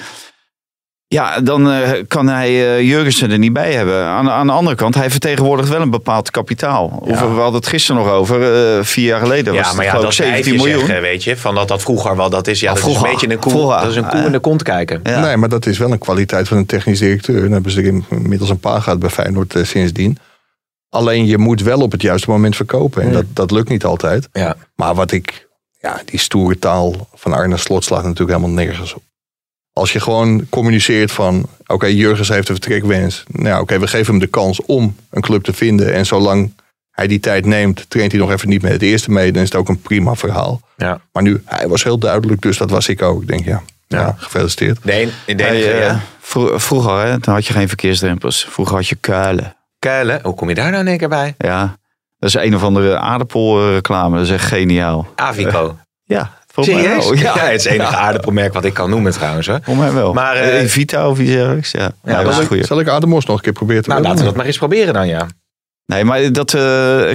Ja, dan eh, kan hij eh, Jurgensen er niet bij hebben. Aan, aan de andere kant, hij vertegenwoordigt wel een bepaald kapitaal. Of, we hadden het gisteren nog over, eh, vier jaar geleden was ja, het maar ja, geloof dat ik 17 17 miljoen. Zeggen, weet je, van dat dat vroeger wel dat is. Ja, Ah, dat vroeger. is een beetje een koe, Vroeger. dat is een koe in de kont kijken. Ja. Nee, maar dat is wel een kwaliteit van een technisch directeur. Dan hebben ze er inmiddels een paar gehad bij Feyenoord sindsdien. Alleen je moet wel op het juiste moment verkopen. En Hmm. dat, dat lukt niet altijd. Ja. Maar wat ik, ja, die stoere taal van Arne Slot slaat natuurlijk helemaal nergens op. Als je gewoon communiceert van, oké, Jurgens heeft een vertrekwens. Nou, oké, we geven hem de kans om een club te vinden. En zolang hij die tijd neemt, traint hij nog even niet met het eerste mee, dan is het ook een prima verhaal. Ja. Maar nu, hij was heel duidelijk, dus dat was ik ook. Ik denk, ja, ja. Ja. gefeliciteerd. Een, in de enige, eh, ja. vro- vroeger hè, dan had je geen verkeersdrempels. Vroeger had je kuilen. Kuilen, hoe kom je daar nou in één keer bij? Ja, dat is een of andere aardappelreclame. Dat is echt geniaal. Avico. Ja, Serieus? [LAUGHS] Ja, het is het enige aardappelmerk wat ik kan noemen trouwens. Hè. Volgens mij wel. Maar, Maar, eh, Vita of iets dergelijks. Ja, ja, dat is zal, een ik, goeie. zal ik Ademos nog een keer proberen te Nou, laten we dat maar eens proberen dan, ja. Nee, maar dat, eh,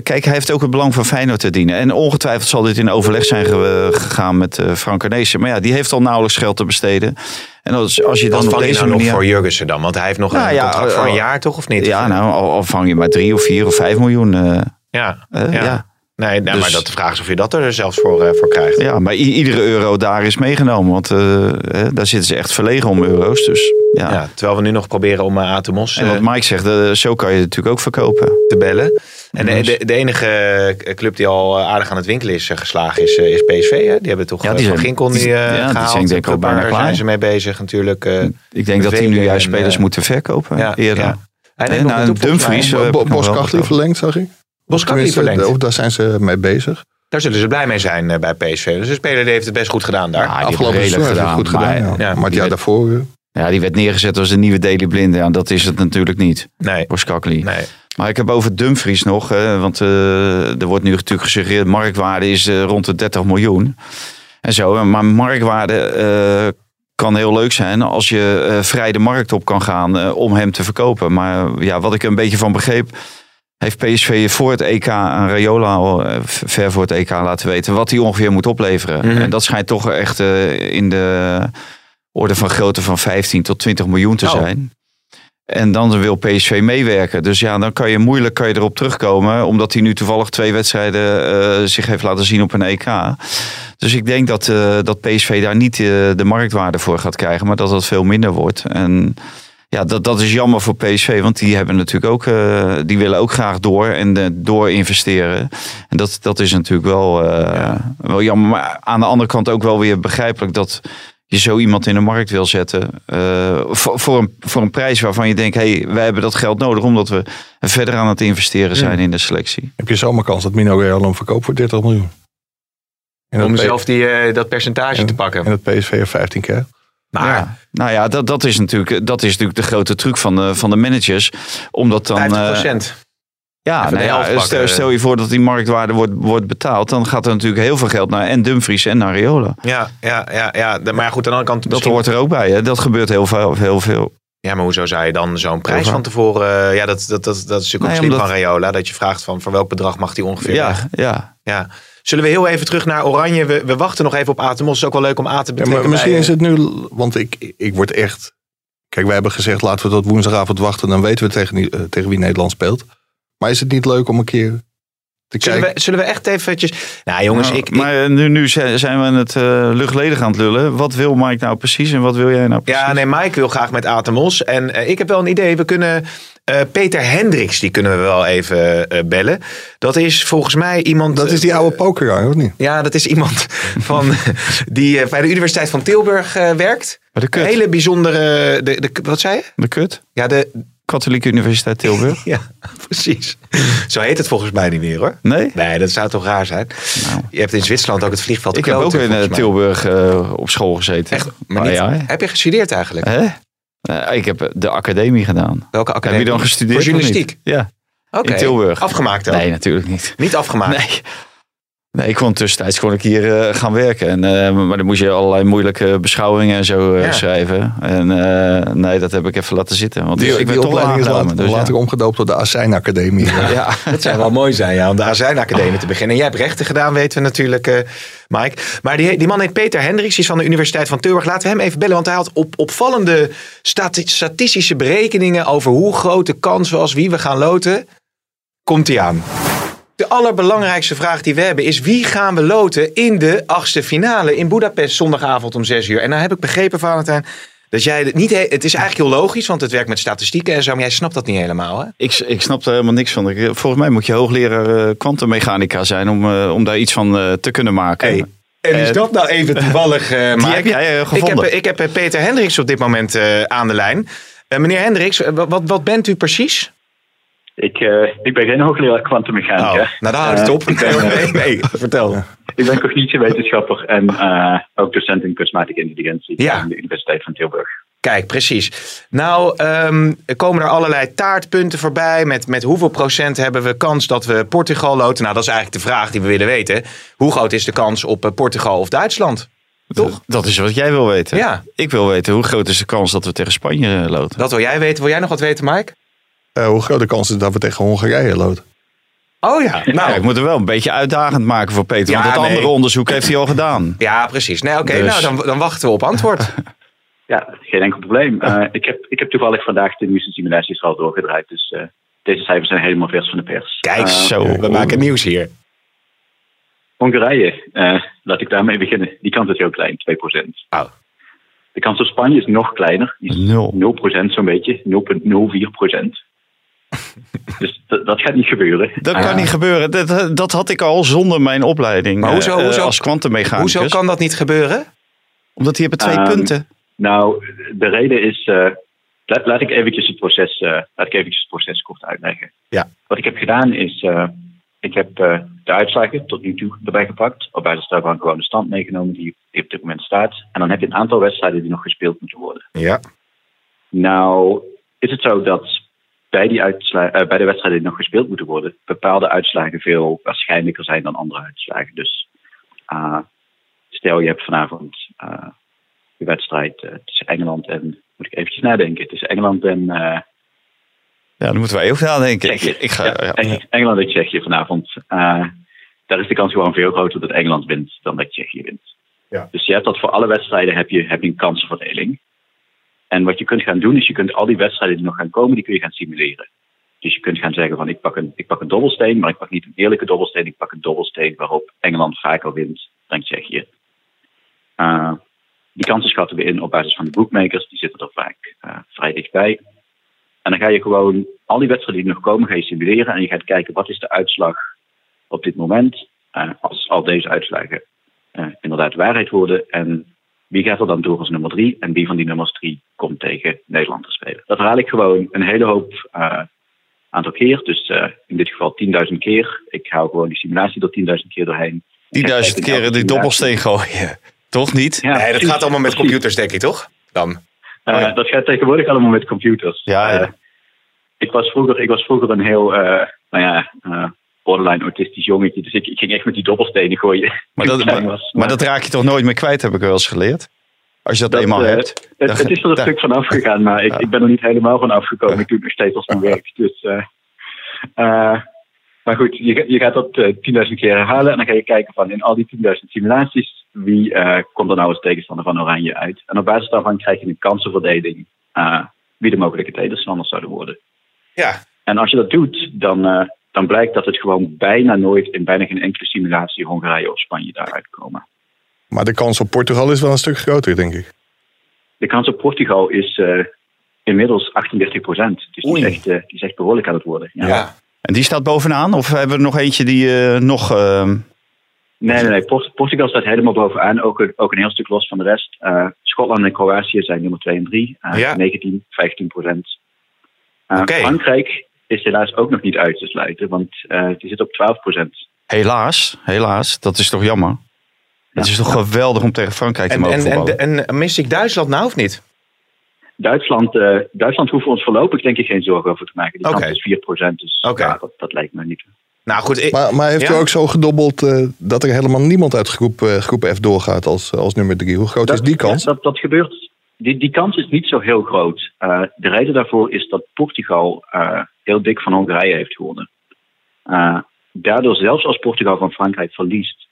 kijk, hij heeft ook het belang van Feyenoord te dienen. En ongetwijfeld zal dit in overleg zijn ge- gegaan met eh Frank Arnezen. Maar ja, die heeft al nauwelijks geld te besteden. En als, als je dan vang je nou nog voor Jurgensen dan? Want hij heeft nog Nou een ja, contract voor een eh, jaar, toch? Of niet? Ja, nou, al, al vang je maar drie of vier of vijf miljoen. eh, Ja, eh, ja. ja. Nee, nou, maar Dus- dat de vraag is of je dat er zelfs voor, eh, voor krijgt. Ja, maar iedere euro daar is meegenomen. Want eh, eh, daar zitten ze echt verlegen om euro's. Dus ja. Ja, terwijl we nu nog proberen om uh, Atemos En wat Mike zegt, zo kan je het natuurlijk ook verkopen. te bellen. En de, Dus- de, de enige club die al aardig aan het winkelen is geslagen is, is PSV. Hè? Die hebben toch Ja, ja, die Van zijn- Ginkel nu die- eh ja, die zijn gehaald. denk bijna Daar klaar. zijn ze mee bezig natuurlijk. eh. Ik denk dat die nu juist spelers moeten verkopen ja, eerder. ja. En nou, Dumfries, wat verlengd, zag ik. Bos Kachli Tenminste, verlengd. Of daar zijn ze mee bezig. Daar zullen ze blij mee zijn eh, bij PSV. Dus de speler heeft het best goed gedaan daar. Ja, heeft Afgelopen heeft gedaan. goed gedaan. maar, ja. ja, maar het die jaar daarvoor... eh, Ja, die werd neergezet als de nieuwe Daily Blind. Ja, dat is het natuurlijk niet. Nee, Boskakli. nee. Maar ik heb over Dumfries nog. Hè, want eh, er wordt nu natuurlijk gesuggereerd... marktwaarde is eh, rond de 30 miljoen. En zo. Maar marktwaarde eh, kan heel leuk zijn... als je eh, vrij de markt op kan gaan eh, om hem te verkopen. Maar ja, wat ik er een beetje van begreep... heeft PSV voor het EK aan Rayola... al, eh, ver voor het EK laten weten... wat hij ongeveer moet opleveren. Mhm. En dat schijnt toch echt eh, in de orde van grootte van 15 tot 20 miljoen te Oh. zijn. En dan wil PSV meewerken. Dus ja, dan kan je moeilijk kan je erop terugkomen. Omdat hij nu toevallig twee wedstrijden eh, zich heeft laten zien op een EK. Dus ik denk dat, dat PSV daar niet de marktwaarde voor gaat krijgen. Maar dat dat veel minder wordt. En ja, dat, dat is jammer voor PSV. Want die hebben natuurlijk ook, eh, die willen ook graag door en eh, door investeren. En dat, dat is natuurlijk wel, eh, wel jammer. Maar aan de andere kant ook wel weer begrijpelijk dat je zo iemand in de markt wil zetten. eh, voor, voor, een, voor een prijs waarvan je denkt, hé, hey, wij hebben dat geld nodig omdat we verder aan het investeren zijn in de selectie. heb je zomaar kans dat Mino Real hem verkoopt voor 30 miljoen. En Om zelf die, eh, dat percentage en, te pakken. en dat PSV er 15 keer. Maar ja. Nou ja, dat, dat, is natuurlijk, dat is natuurlijk de grote truc van de, van de managers. Omdat dan. 50 eh. Ja, nou ja, stel, stel je voor dat die marktwaarde wordt, wordt betaald. Dan gaat er natuurlijk heel veel geld naar en Dumfries en naar Riola. ja, ja, ja, ja. Maar goed, aan de andere kant... Dat misschien- hoort er ook bij. Hè? Dat gebeurt heel veel. Heel veel. Ja, maar hoezo zou je dan zo'n prijs van tevoren... eh, ja, dat, dat, dat, dat is natuurlijk ook Nee, slim omdat- van Rayola. Dat je vraagt van voor welk bedrag mag die ongeveer weg? Ja, ja. Ja. Zullen we heel even terug naar Oranje? We, we wachten nog even op Atemos. Het is ook wel leuk om A te Ja, betrekken. maar misschien bij, is het nu, want ik, ik word echt. Kijk, wij hebben gezegd laten we tot woensdagavond wachten, dan weten we tegen, wie- eh, tegen wie Nederland speelt. Maar is het niet leuk om een keer te Zullen kijken? we, zullen we echt eventjes... Nou jongens, Nou, ik, ik- maar nu, nu zijn we het eh luchtledig aan het lullen. Wat wil Mike nou precies en wat wil jij nou precies? Ja, nee, Mike wil graag met Atemos. En eh, ik heb wel een idee. We kunnen eh, Peter Hendricks, die kunnen we wel even eh, bellen. Dat is volgens mij iemand... Dat is die oude pokeraar, of niet? Ja, dat is iemand [LAUGHS] van, die eh, bij de Universiteit van Tilburg eh, werkt. De Een kut. hele bijzondere... De, de, wat zei je? De kut. Ja, de, Katholieke Universiteit Tilburg. [LAUGHS] ja, precies. Zo heet het volgens mij niet meer hoor. Nee? Nee, dat zou toch raar zijn. Nou. Je hebt in Zwitserland ook het vliegveld Ik heb ook in eh. Tilburg eh, op school gezeten. Echt? Maar niet, ja, heb je gestudeerd eigenlijk? Hè? Eh, ik heb de academie gedaan. Welke Heb academie? je dan gestudeerd? Voor journalistiek? Ja, Oké. in Tilburg. Afgemaakt dan? Nee, natuurlijk niet. Niet afgemaakt? Nee. Nee, ik kon tussentijds kon ik hier eh, gaan werken. En, eh, maar dan moest je allerlei moeilijke beschouwingen en zo eh, Ja. schrijven. En eh, nee, dat heb ik even laten zitten. Want Die, ik die ben toch opleiding is later, Dus later [LAUGHS] ja. omgedoopt tot de Azijn Academie. Ja. Het zou wel mooi zijn ja, om de Azijn Academie te beginnen. En jij hebt rechten gedaan, weten we natuurlijk, eh, Mike. Maar die, die man heet Peter Hendricks, die is van de Universiteit van Tilburg. Laten we hem even bellen, want hij had op, opvallende stati- statistische berekeningen over hoe groot de kans was wie we gaan loten. Komt hij aan. De allerbelangrijkste vraag die we hebben is wie gaan we loten in de achtste finale in Budapest zondagavond om 6 uur. En nou heb ik begrepen, Valentijn, dat jij het niet... he- Het is eigenlijk heel logisch, want het werkt met statistieken en zo, maar jij snapt dat niet helemaal, hè? Ik, ik snap er helemaal niks van. Volgens mij moet je hoogleraar eh, kwantummechanica zijn om, eh, om daar iets van eh, te kunnen maken. Hey, en is dat nou even toevallig, eh [LAUGHS] Die Mike? heb jij eh, ik gevonden. heb, ik heb Peter Hendricks op dit moment aan de lijn. Meneer Hendricks, wat, wat bent u precies? Ik, eh, ik ben geen hoogleraar kwantummechanica. Oh, nou, daar houdt het Eh, op. ik, ben, [LAUGHS] eh, Nee, nee, vertel. [LAUGHS] ik ben cognitiewetenschapper en eh, ook docent in kunstmatige intelligentie Ja. aan de Universiteit van Tilburg. Kijk, precies. Nou, ehm, er komen er allerlei taartpunten voorbij. Met, met hoeveel procent hebben we kans dat we Portugal loten? Nou, dat is eigenlijk de vraag die we willen weten. Hoe groot is de kans op Portugal of Duitsland? Toch? Dat is wat jij wil weten. Ja. Ik wil weten hoe groot is de kans dat we tegen Spanje loten. Dat wil jij weten. Wil jij nog wat weten, Mike? Eh, hoe groot de kans is dat we tegen Hongarije loten? Oh ja, nou. Ja, ik moet er wel een beetje uitdagend maken voor Peter. Ja, want dat nee. andere onderzoek heeft hij al gedaan. Ja, precies. Nee, oké, Dus- nou, dan, dan wachten we op antwoord. [LAUGHS] Ja, geen enkel probleem. Eh, ik, heb, ik heb toevallig vandaag de nieuwste simulaties al doorgedraaid. Dus eh, deze cijfers zijn helemaal vers van de pers. Kijk, Zo. we maken nieuws hier. Hongarije, eh, laat ik daarmee beginnen. Die kans is heel klein, 2%. Oh. De kans op Spanje is nog kleiner. Die is Nul. 0% zo'n beetje, 0,04%. [LAUGHS] dus dat, dat gaat niet gebeuren. Dat Eh, kan niet gebeuren. Dat, dat had ik al zonder mijn opleiding Maar hoezo- eh, hoezo- als kwantummechanicus. Hoezo kan dat niet gebeuren? Omdat die hebben twee Ehm, punten. Nou, de reden is. eh, laat, laat ik eventjes het proces, eh, laat ik eventjes het proces kort uitleggen. Ja. Wat ik heb gedaan is. eh, ik heb eh, de uitslagen tot nu toe erbij gepakt. Op basis daarvan gewoon de stand meegenomen die, die op dit moment staat. En dan heb je een aantal wedstrijden die nog gespeeld moeten worden. Ja. Nou, is het zo dat bij, die eh, bij de wedstrijden die nog gespeeld moeten worden, bepaalde uitslagen veel waarschijnlijker zijn dan andere uitslagen. Dus ah, stel je hebt vanavond ah, de wedstrijd eh, tussen Engeland en, moet ik eventjes nadenken, tussen Engeland en eh, Ja, dan moeten wij ook nadenken. Ik, ga, Ja, ja. Eng- Engeland en Tsjechië vanavond. Eh, daar is de kans gewoon veel groter dat Engeland wint dan dat Tsjechië wint. Ja. Dus je hebt dat voor alle wedstrijden heb je, heb je een kansenverdeling. En wat je kunt gaan doen is je kunt al die wedstrijden die nog gaan komen, die kun je gaan simuleren. Dus je kunt gaan zeggen van ik pak een, ik pak een dobbelsteen, maar ik pak niet een eerlijke dobbelsteen. Ik pak een dobbelsteen waarop Engeland vaker wint dan Tsjechië. Eh, die kansen schatten we in op basis van de bookmakers. Die zitten er vaak eh, vrij dichtbij. En dan ga je gewoon al die wedstrijden die nog komen, ga je simuleren. En je gaat kijken wat is de uitslag op dit moment. eh, als al deze uitslagen inderdaad waarheid worden. En wie gaat er dan door als nummer drie? En wie van die nummers drie komt tegen Nederland te spelen? Dat herhaal ik gewoon een hele hoop eh, aantal keer. Dus eh, in dit geval 10.000 keer. Ik hou gewoon die simulatie er 10.000 keer doorheen. Die Ik ga duizend kijken in keren elke die dobbelsteen gooien. Toch niet? Ja, Nee, dat precies. gaat allemaal met Precies. computers, denk ik, toch? Dan. Oh ja. Dat gaat tegenwoordig allemaal met computers. Ja, ja. Ik, was vroeger, ik was vroeger een heel, eh, nou ja, eh, borderline autistisch jongetje. Dus ik, ik ging echt met die dobbelstenen gooien. Maar [LAUGHS] dat, maar, dat raak je toch nooit meer kwijt, heb ik wel eens geleerd. Als je dat, Dat, eenmaal eh, hebt. Het, Dan- het is er een dan- stuk van [LAUGHS] afgegaan, maar ik, ik ben er niet helemaal van afgekomen. Ik doe het nog steeds als mijn werk. Dus, eh, eh, maar goed, je, je gaat dat eh, 10.000 keer herhalen. En dan ga je kijken van in al die 10.000 simulaties, wie komt er nou als tegenstander van Oranje uit? En op basis daarvan krijg je een kansenverdeling wie de mogelijke tegenstanders zouden worden. Ja. En als je dat doet, dan, dan blijkt dat het gewoon bijna nooit in bijna geen enkele simulatie Hongarije of Spanje daaruit komen. Maar de kans op Portugal is wel een stuk groter, denk ik. De kans op Portugal is eh, inmiddels 38 procent. Dus die Oei. is, echt, eh, die is echt behoorlijk aan het worden. Ja. Ja. En die staat bovenaan? Of hebben we er nog eentje die eh, nog... ehm, Nee, nee, nee. Port- Portugal staat helemaal bovenaan. Ook, een- ook een heel stuk los van de rest. Eh, Schotland en Kroatië zijn nummer 2 en 3. eh, Ja. 19, 15 procent. Eh, Oké. Frankrijk is helaas ook nog niet uit te sluiten. Want eh, die zit op 12 procent. helaas, helaas. Dat is toch jammer? Het is toch geweldig om tegen Frankrijk te En, mogen en, voetballen? en, en mis ik Duitsland nou of niet? Duitsland, eh, Duitsland hoeven we ons voorlopig denk ik geen zorgen over te maken. Die kans is 4 procent. Dus Oké. ja, dat, dat lijkt me niet. Nou goed, ik, Maar, maar heeft Ja? u ook zo gedobbeld eh, dat er helemaal niemand uit groep, eh, groep F doorgaat als, als nummer drie? Hoe groot is die kans? Ja, dat, dat gebeurt. Die, die kans is niet zo heel groot. Eh, de reden daarvoor is dat Portugal eh, heel dik van Hongarije heeft gewonnen. Eh, daardoor, zelfs als Portugal van Frankrijk verliest,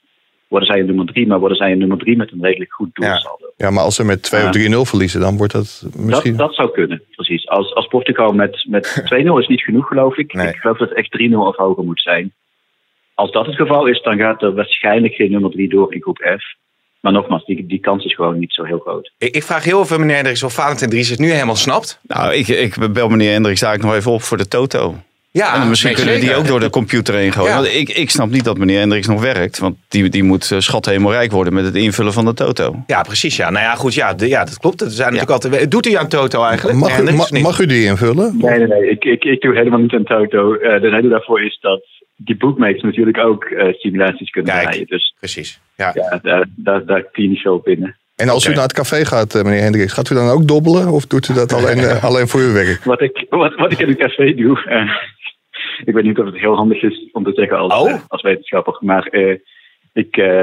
worden zij een nummer drie, maar worden zij een nummer drie met een redelijk goed doelsaldo. Ja, maar als ze met 2 Ja. of 3-0 verliezen, dan wordt dat misschien... Dat, dat zou kunnen, precies. Als, als Portugal met, met [LAUGHS] 2-0 is niet genoeg, geloof ik. Nee. Ik geloof dat het echt 3-0 of hoger moet zijn. Als dat het geval is, dan gaat er waarschijnlijk geen nummer 3 door in groep F. Maar nogmaals, die, die kans is gewoon niet zo heel groot. ik, ik vraag heel even meneer Hendricks of Valentijn Dries het nu helemaal snapt. Nou, ik, ik bel meneer Hendricks daar nog even op voor de Toto. Ja, en dan misschien kunnen die ook door de computer heen gooien. Ja. Want ik, ik snap niet dat meneer Hendricks nog werkt. Want die, die moet uh, schat helemaal rijk worden met het invullen van de toto. Ja, precies. Ja. Nou ja, goed. Ja, de- ja dat klopt. Er zijn natuurlijk altijd... Doet u aan Toto eigenlijk? Mag, u, mag u die invullen? Nee, nee, nee. Ik, ik, ik doe helemaal niet aan Toto. Eh, de reden daarvoor is dat die bookmakers natuurlijk ook eh, simulaties kunnen Kijk. draaien. Dus Precies. Ja. ja, daar, daar, daar op binnen. En als u naar het café gaat, eh, meneer Hendricks, gaat u dan ook dobbelen? Of doet u dat [LAUGHS] alleen, eh, alleen voor uw werk? Wat ik, wat, wat ik in een café doe, [LAUGHS] ik weet niet of het heel handig is om te zeggen als, Oh. als wetenschapper, maar eh, ik, eh,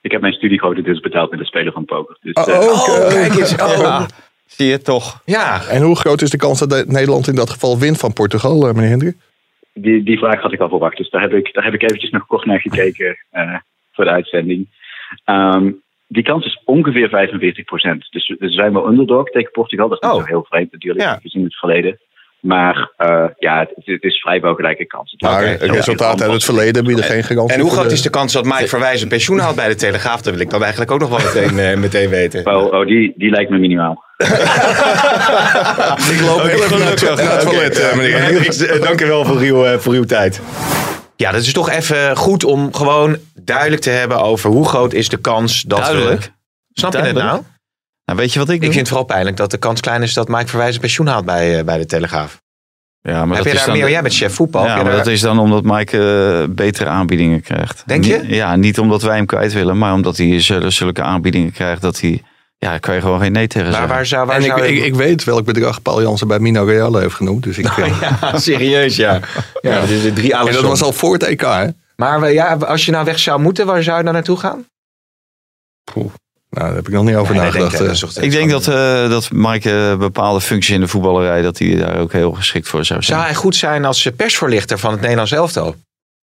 ik heb mijn studie grotendeels betaald met het spelen van poker. Dus, Oh, eh, Oh, eh, kijk eens. Oh. Ja, zie je toch. Ja. En hoe groot is de kans dat de- Nederland in dat geval wint van Portugal, meneer Hendricks? Die, die vraag had ik al verwacht, dus daar heb ik, daar heb ik eventjes nog kort naar gekeken eh, voor de uitzending. Ehm, die kans is ongeveer 45% Dus we zijn wel underdog tegen Portugal. Dat is niet Oh. zo heel vreemd natuurlijk, Ja. gezien het verleden. Maar eh, ja, het, het is vrijwel gelijke kans. Maar Oké, het zo- resultaat uit het verleden bieden geen garantie. En hoe groot de- is de kans dat Mike Verwijs een pensioen haalt bij de Telegraaf? Dat wil ik dan eigenlijk ook nog wel meteen, eh, meteen weten. Oh, oh die, die lijkt me minimaal. [LAUGHS] Ik loop heel even naar het, toilet, eh, meneer eh, dank u wel voor uw, eh, voor uw tijd. Ja, dat is toch even goed om gewoon duidelijk te hebben over hoe groot is de kans dat Duidelijk. we... Snap je het nou? Nou, weet je wat ik Ik doe? vind het vooral pijnlijk dat de kans klein is dat Mike Verwijs een pensioen haalt bij, eh, bij de Telegraaf. ja, maar Heb dat je is daar dan, meer? Jij bent chef voetbal. Ja, maar daar- dat is dan omdat Mike betere aanbiedingen krijgt. Denk je? Ja, niet omdat wij hem kwijt willen, maar omdat hij zulke aanbiedingen krijgt dat hij... Ja, daar kan je gewoon geen nee tegen zeggen. waar zou, waar En ik, zou je- ik, ik weet welk bedrag Paul Jansen bij Mino Real heeft genoemd. Dus ik, eh, [LAUGHS] Ja, serieus, ja. ja drie en dat was al voor het EK, hè? Maar eh, ja, als je nou weg zou moeten, waar zou je dan naartoe gaan? Nou, daar heb ik nog niet over Nee, nee, denk, nagedacht. eh, Ik denk dat, eh, dat Mike bepaalde functies in de voetballerij, dat hij daar ook heel geschikt voor zou zijn. Zou hij goed zijn als persvoorlichter van het Nederlands elftal?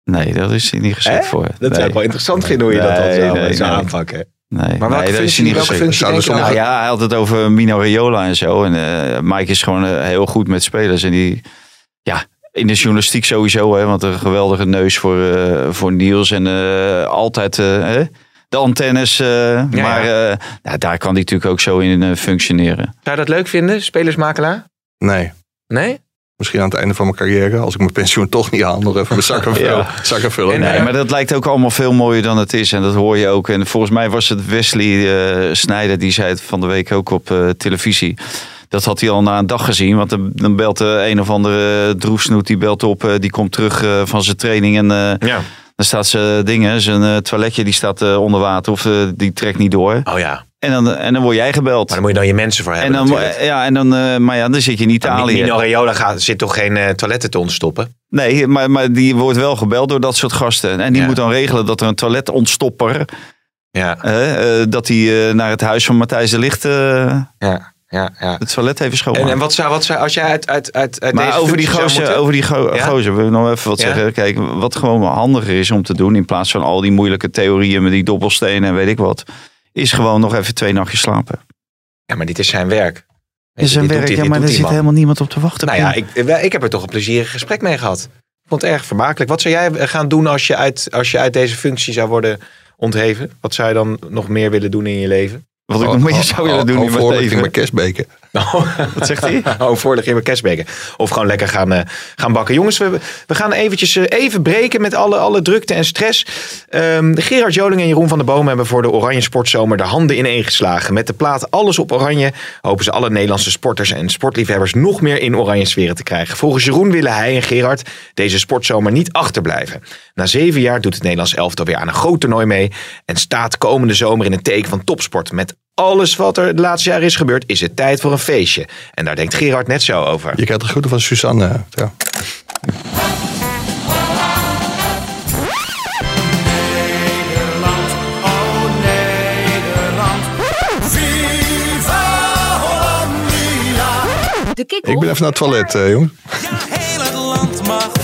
Nee, dat is hij niet geschikt voor. Dat nee. zou ik wel interessant vinden hoe je dat dan zou, nee, zou nee. aanpakken. Nee, Maar welke nee, dat is niet geschikt. nou? Ja, hij had het over Mino Raiola en zo. En eh, Mike is gewoon eh, heel goed met spelers. En die, ja, in de journalistiek sowieso, hè, want een geweldige neus voor, eh, voor Niels. En eh, altijd eh, hè, de antennes. eh, maar eh, nou, daar kan hij natuurlijk ook zo in functioneren. Zou je dat leuk vinden, spelersmakelaar? Nee. Nee? Misschien aan het einde van mijn carrière, als ik mijn pensioen [LAUGHS] toch niet haal, nog even mijn zakken vullen. Ja. zakken vullen. En, Nee. Nee, maar dat lijkt ook allemaal veel mooier dan het is. En dat hoor je ook. En volgens mij was het Wesley eh Snijder, die zei het van de week ook op eh, televisie. Dat had hij al na een dag gezien. Want dan, belt de een of andere droefsnoet, die belt op. eh, die komt terug eh, van zijn training. En eh, Ja. dan staat zijn dingen, zijn eh, toiletje, die staat eh, onder water. Of eh, die trekt niet door. Oh ja. En dan, en dan word jij gebeld. Maar daar moet je dan je mensen voor En hebben dan, natuurlijk. ja, en dan, eh, maar ja, dan zit je in Italië. Mino Raiola gaat, zit toch geen eh, toiletten te ontstoppen? Nee, maar, maar die wordt wel gebeld door dat soort gasten. En die Ja. moet dan regelen dat er een toiletontstopper... Ja, eh, dat hij naar het huis van Matthijs de Licht ja, ja. ja. het toilet even schoonmaakt. En, en wat zou, wat zou, als jij uit, uit, uit, uit maar deze over die, gozer, moeten- over die go Ja? gozer wil ik nog even wat Ja? zeggen. Kijk, wat gewoon handiger is om te doen... in plaats van al die moeilijke theorieën met die dobbelstenen en weet ik wat... is gewoon nog even twee nachtjes slapen. Ja, maar dit is zijn werk. Dit is doet werk, hij- ja, maar er zit man. helemaal niemand op te wachten. Nou ja, ik, ik heb er toch een plezierig gesprek mee gehad. Ik vond het erg vermakelijk. Wat zou jij gaan doen als je uit, als je uit deze functie zou worden ontheven? Wat zou je dan nog meer willen doen in je leven? wat ik nog meer zou willen doen in mijn leven. met kerstbeken. [LAUGHS] Wat zegt hij? oh, voorlig in mijn. Of gewoon lekker gaan, eh, gaan bakken. Jongens, we, we gaan eventjes eh, even breken met alle, alle drukte en stress. Ehm, Gerard Joling en Jeroen van der Boom hebben voor de Oranje Sportzomer de handen ineengeslagen. Met de plaat Alles op Oranje hopen ze alle Nederlandse sporters en sportliefhebbers nog meer in oranje sferen te krijgen. Volgens Jeroen willen hij en Gerard deze sportzomer niet achterblijven. Na zeven jaar doet het Nederlands elftal weer aan een groot toernooi mee. En staat komende zomer in een teken van topsport. Met alles wat er de laatste jaren is gebeurd, is het tijd voor een feestje. En daar denkt Gerard net zo over. Je krijgt de groeten van Suzanne. Ja. Nederland, oh Nederland. Viva Hollandia. De Ik ben even naar het toilet, eh. Ja, heel het land mag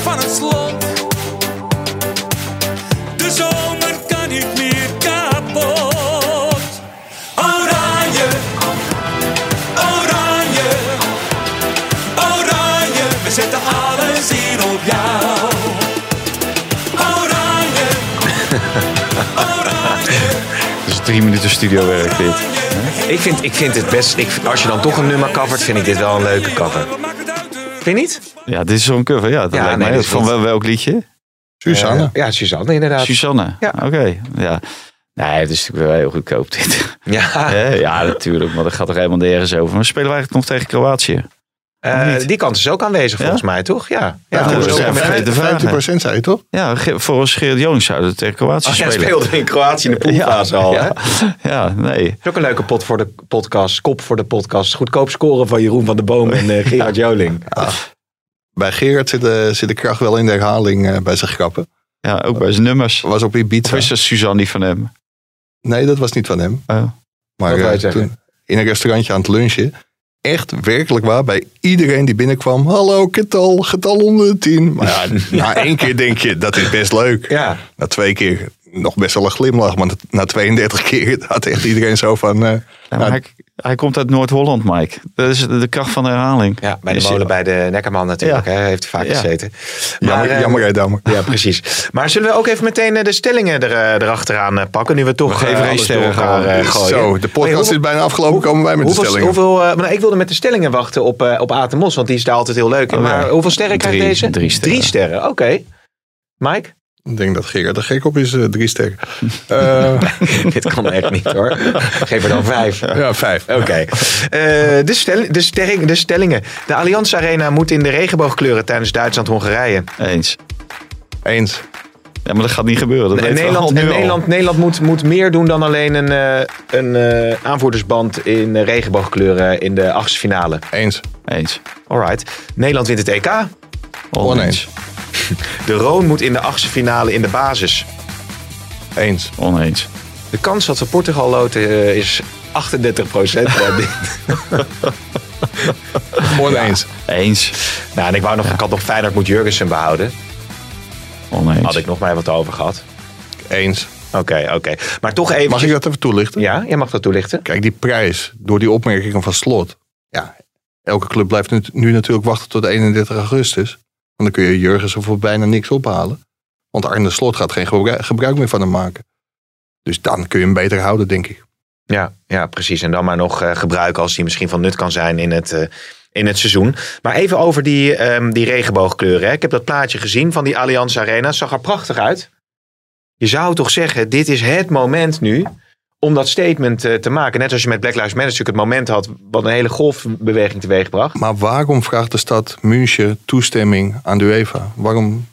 drie minuten studiowerk dit. Ik vind, ik vind het best, ik, als je dan toch een nummer covert, vind ik dit wel een leuke cover. Vind je niet? Ja, dit is zo'n cover. Ja, dat Ja, lijkt nee, mij Van wel- welk liedje? Suzanne. Eh, ja, Suzanne inderdaad. Suzanne. Ja. Oké, ja. Nee, het is natuurlijk wel heel goedkoop dit. ja, [LAUGHS] ja, natuurlijk. Maar dat gaat er helemaal nergens over. Maar spelen we eigenlijk nog tegen Kroatië? Eh, niet? die kant is ook aanwezig Ja? volgens mij, toch? Ja. ja Ja, het vragen. 50% zei je toch? Ja, Ge- volgens Gerrit Jonings zouden we tegen Kroatië Ach, jij spelen. speelde in Kroatië in de [LAUGHS] poolfase al, hè? ja, ja, nee. is ook een leuke pot voor de podcast. Kop voor de podcast. Goedkoop scoren van Jeroen van der Boom en eh, [LAUGHS] Gerard Joling. Bij Gerard zit de, zit de kracht wel in de herhaling eh, bij zijn grappen. Ja, ook bij zijn nummers. Was op Ibiza. Of is dat Suzanne die van hem? Nee, dat was niet van hem. Oh. Maar eh, toen in een restaurantje aan het lunchen. Echt werkelijk waar, bij iedereen die binnenkwam. Hallo, getal, getal onder de 10. Maar ja, [LAUGHS] na één keer denk je, dat is best leuk. Ja, Na twee keer nog best wel een glimlach. Maar na 32 keer [LAUGHS] had echt iedereen zo van... eh, Ja, maar nou, hij, hij komt uit Noord-Holland, Mike. Dat is de, kracht van de herhaling. ja bij de Is- molen bij de Nekkerman natuurlijk. Ja. Hè, heeft hij vaak Ja. gezeten. jammer, eh, jammer, hè, Dammer. [LAUGHS] Ja, precies. Maar zullen we ook even meteen eh, de stellingen er, eh, erachteraan pakken? Nu we toch We alles sterren door elkaar, eh, gooien. Zo, de podcast Hey, is bijna afgelopen. Komen wij met de stellingen. Hoeveel, eh, nou, ik wilde met de stellingen wachten op, eh op Atemos, want die is daar altijd heel leuk in. Oh, ja. maar hoeveel sterren krijgt deze? drie sterren. Drie sterren, oké. Mike? Ik denk dat Gerard er gek op is. eh, drie sterren. [LAUGHS] Eh, Dit kan echt niet hoor. Geef er dan vijf. ja, vijf. Oké. Eh, de, stel, de, stelling, de stellingen. De Allianz Arena moet in de regenboogkleuren tijdens Duitsland-Hongarije. Eens. Eens. Ja, maar dat gaat niet gebeuren. Dat Nederland. Nederland, Nederland moet, moet meer doen dan alleen een, eh, een eh, aanvoerdersband in regenboogkleuren in de achtste finale. Eens. Eens. Alright. Nederland wint het EK. Oneens. [LAUGHS] De Roon moet in de achtste finale in de basis. Eens. Oneens. De kans dat we Portugal loten eh, is 38 procent. [LAUGHS] Oneens. Eens. nou, en ik wou nog, ik had nog Feyenoord moet Jurgensen behouden. Oneens. Had ik nog maar wat over gehad. Eens. Oké, oké. Maar toch even. Mag ik dat even toelichten? Ja, jij mag dat toelichten. Kijk, die prijs door die opmerkingen van Slot. Ja, elke club blijft nu, nu natuurlijk wachten tot 31 augustus. Want dan kun je Jurgensen voor bijna niks ophalen. Want Arne Slot gaat geen gebruik, meer van hem maken. Dus dan kun je hem beter houden, denk ik. Ja, ja, precies. En dan maar nog eh, gebruiken als die misschien van nut kan zijn in het, eh, in het seizoen. Maar even over die, ehm, die regenboogkleuren. Hè. Ik heb dat plaatje gezien van die Allianz Arena. Het zag er prachtig uit. Je zou toch zeggen, dit is het moment nu om dat statement eh, te maken. Net als je met Black Lives Matter natuurlijk het moment had... wat een hele golfbeweging teweegbracht. Maar waarom vraagt de stad München toestemming aan de UEFA? Waarom?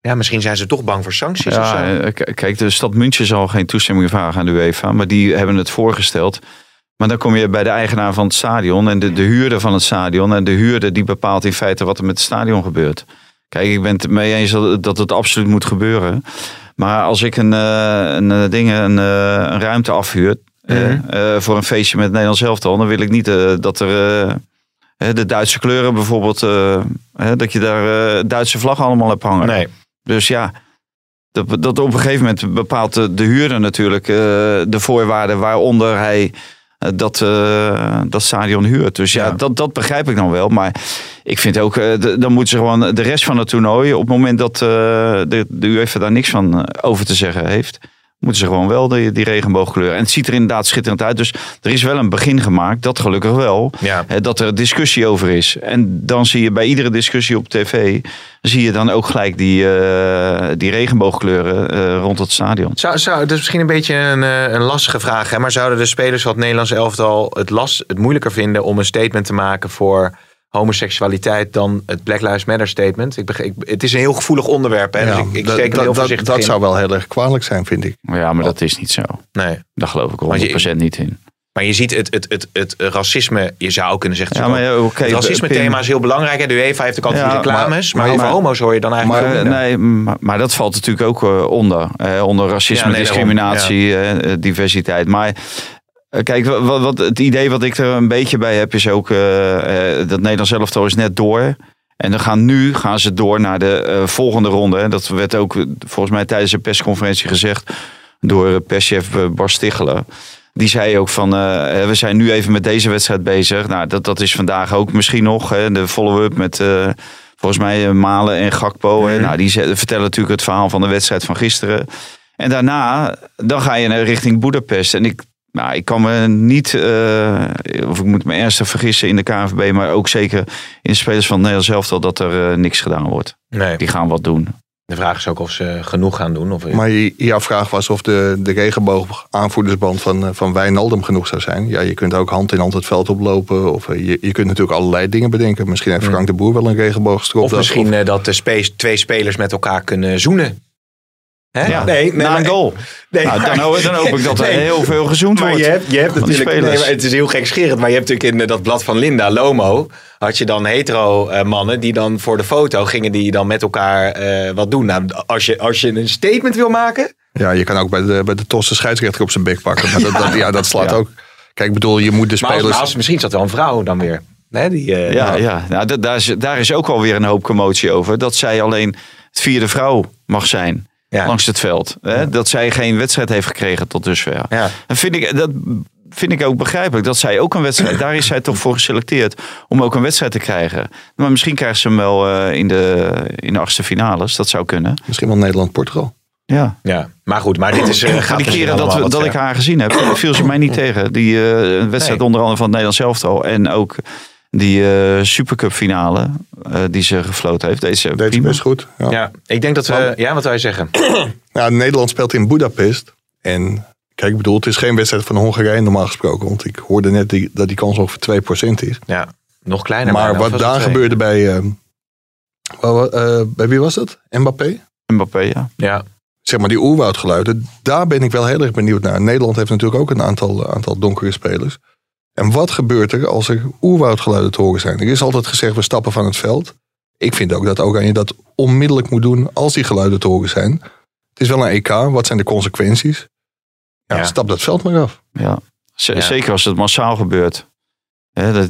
Ja, misschien zijn ze toch bang voor sancties of zo. Ja, eh, kijk, de stad München zal geen toestemming vragen aan de UEFA, maar die hebben het voorgesteld. Maar dan kom je bij de eigenaar van het stadion en de, de huurder van het stadion. En de huurder die bepaalt in feite wat er met het stadion gebeurt. Kijk, ik ben het mee eens dat, dat het absoluut moet gebeuren. Maar als ik een, eh, een, eh, ding, een, eh, een ruimte afhuur Mhm. voor een feestje met het Nederlands elftal, dan wil ik niet dat er de Duitse kleuren bijvoorbeeld, dat je daar Duitse vlag allemaal hebt hangen. Nee. Dus ja, dat, dat op een gegeven moment bepaalt de, de huurder natuurlijk de voorwaarden waaronder hij dat, eh, dat stadion huurt. Dus ja, Ja. Dat, dat begrijp ik dan wel. Maar ik vind ook, eh, de- dan moeten ze gewoon de rest van het toernooi, op het moment dat eh, de, de UEFA daar niks van eh, over te zeggen heeft, moeten ze gewoon wel die, die regenboogkleur. En het ziet er inderdaad schitterend uit. Dus er is wel een begin gemaakt, dat gelukkig wel. Ja. Dat er discussie over is. En dan zie je bij iedere discussie op tv, zie je dan ook gelijk die, eh, die regenboogkleuren eh, rond het stadion. Zou, zou, dat is misschien een beetje een, eh, een lastige vraag. Hè? Maar zouden de spelers van het Nederlands elftal het, last, het moeilijker vinden om een statement te maken voor homoseksualiteit dan het Black Lives Matter statement? Ik begrijp, het is een heel gevoelig onderwerp. Hè? Ja, dus ik, ik dat- steek er heel dat, dat, dat zou wel heel erg kwalijk zijn, vind ik. Ja, maar dat is niet zo. Nee. Daar geloof ik Want je- 100% niet in. Maar je ziet het, het, het, het racisme, je zou kunnen zeggen... Ja, maar ja, het racisme Pim- thema is heel belangrijk. hè. De UEFA heeft ook altijd Ja, die reclames. Maar, maar- over maar- homo's hoor je dan eigenlijk Maar, nee, maar, maar dat valt natuurlijk ook eh, onder. eh, onder racisme, Ja, nee, daarom, discriminatie, eh, eh, diversiteit. Maar kijk, wa- wat, wat, het idee wat ik er een beetje bij heb is ook... eh, eh, dat Nederlands elftal is net door. En dan gaan nu gaan ze door naar de eh, volgende ronde. En dat werd ook eh, volgens mij tijdens een persconferentie gezegd... door eh, perschef eh, Bas Stichelen. Die zei ook van, eh, eh, we zijn nu even met deze wedstrijd bezig. Nou, dat, dat is vandaag ook misschien nog. Hè, de follow-up met eh, volgens mij eh, Malen en Gakpo. Mhm. Nou, die vertellen natuurlijk het verhaal van de wedstrijd van gisteren. En daarna, dan ga je naar richting Boedapest. En ik, Nou, ik kan me niet, eh, of ik moet me ernstig vergissen in de KNVB, maar ook zeker in de spelers van het Nederlands elftal dat er eh, niks gedaan wordt. Nee. Die gaan wat doen. De vraag is ook of ze genoeg gaan doen. Of, Maar je- jouw vraag was of de, de regenboog aanvoerdersband van, eh, van Wijnaldum genoeg zou zijn. Ja, je kunt ook hand in hand het veld oplopen. Of je, je kunt natuurlijk allerlei dingen bedenken. Misschien heeft Frank de Boer wel een regenboogstrop. of misschien dat de twee spelers met elkaar kunnen zoenen. Hè? Ja, nee, nee, na maar- een goal. Nee, Nou, dan, hoop, dan hoop ik dat er [LAUGHS] Nee. heel veel gezoend Maar wordt. je hebt, je hebt natuurlijk, nee, maar het is heel gekscherend, maar je hebt natuurlijk in eh, dat blad van Linda, Lomo, had je dan hetero eh, mannen die dan voor de foto gingen die dan met elkaar eh, wat doen. Nou, als je, als je een statement wil maken, Ja, je kan ook bij de, bij de tos de scheidsrechter op zijn bek pakken. Maar dat, dat, ja, dat slaat Ja. ook. Kijk, ik bedoel, je moet de maar als, spelers. maar als- misschien zat er wel een vrouw dan weer. Hè, die, eh, Ja, nou, ja. Nou, da- daar, is, daar is ook alweer een hoop commotie over. Dat zij alleen het vierde vrouw mag zijn Ja. langs het veld. Hè? Dat zij geen wedstrijd heeft gekregen tot dusver. Ja. En vind ik, dat vind ik ook begrijpelijk. Dat zij ook een wedstrijd, daar is zij toch voor geselecteerd om ook een wedstrijd te krijgen. Maar misschien krijgt ze hem wel eh, in, de, in de achtste finales. Dat zou kunnen. Misschien wel Nederland-Portugal. Ja. ja, maar goed, maar dit is. eh, gaat die keren dat, we, wat dat ik haar gezien heb, viel ze mij niet [LAUGHS] tegen. Die eh, een wedstrijd Nee. onder andere van het Nederlands elftal. En ook die eh Supercup finale eh, die ze gefloten heeft. Deze Deed prima. best goed. Ja. Ja, ik denk dat we. Ja, wat wil je zeggen? [CLEARS THROAT] Ja, Nederland speelt in Budapest. En kijk, ik bedoel, het is geen wedstrijd van Hongarije normaal gesproken. Want ik hoorde net die, dat die kans ongeveer 2% is. Ja, nog kleiner. maar dan wat daar twee. gebeurde bij. eh, wat- eh, bij wie was dat? Mbappé? Mbappé, ja. Ja, Zeg maar die oerwoudgeluiden. Daar ben ik wel heel erg benieuwd naar. Nederland heeft natuurlijk ook een aantal, aantal donkere spelers. En wat gebeurt er als er oerwoudgeluiden te horen zijn? Er is altijd gezegd, we stappen van het veld. Ik vind ook dat Oranje dat onmiddellijk moet doen als die geluiden te horen zijn. Het is wel een EK. Wat zijn de consequenties? Ja, Ja. stap dat veld maar af. ja. Z- Ja. Zeker als het massaal gebeurt. Er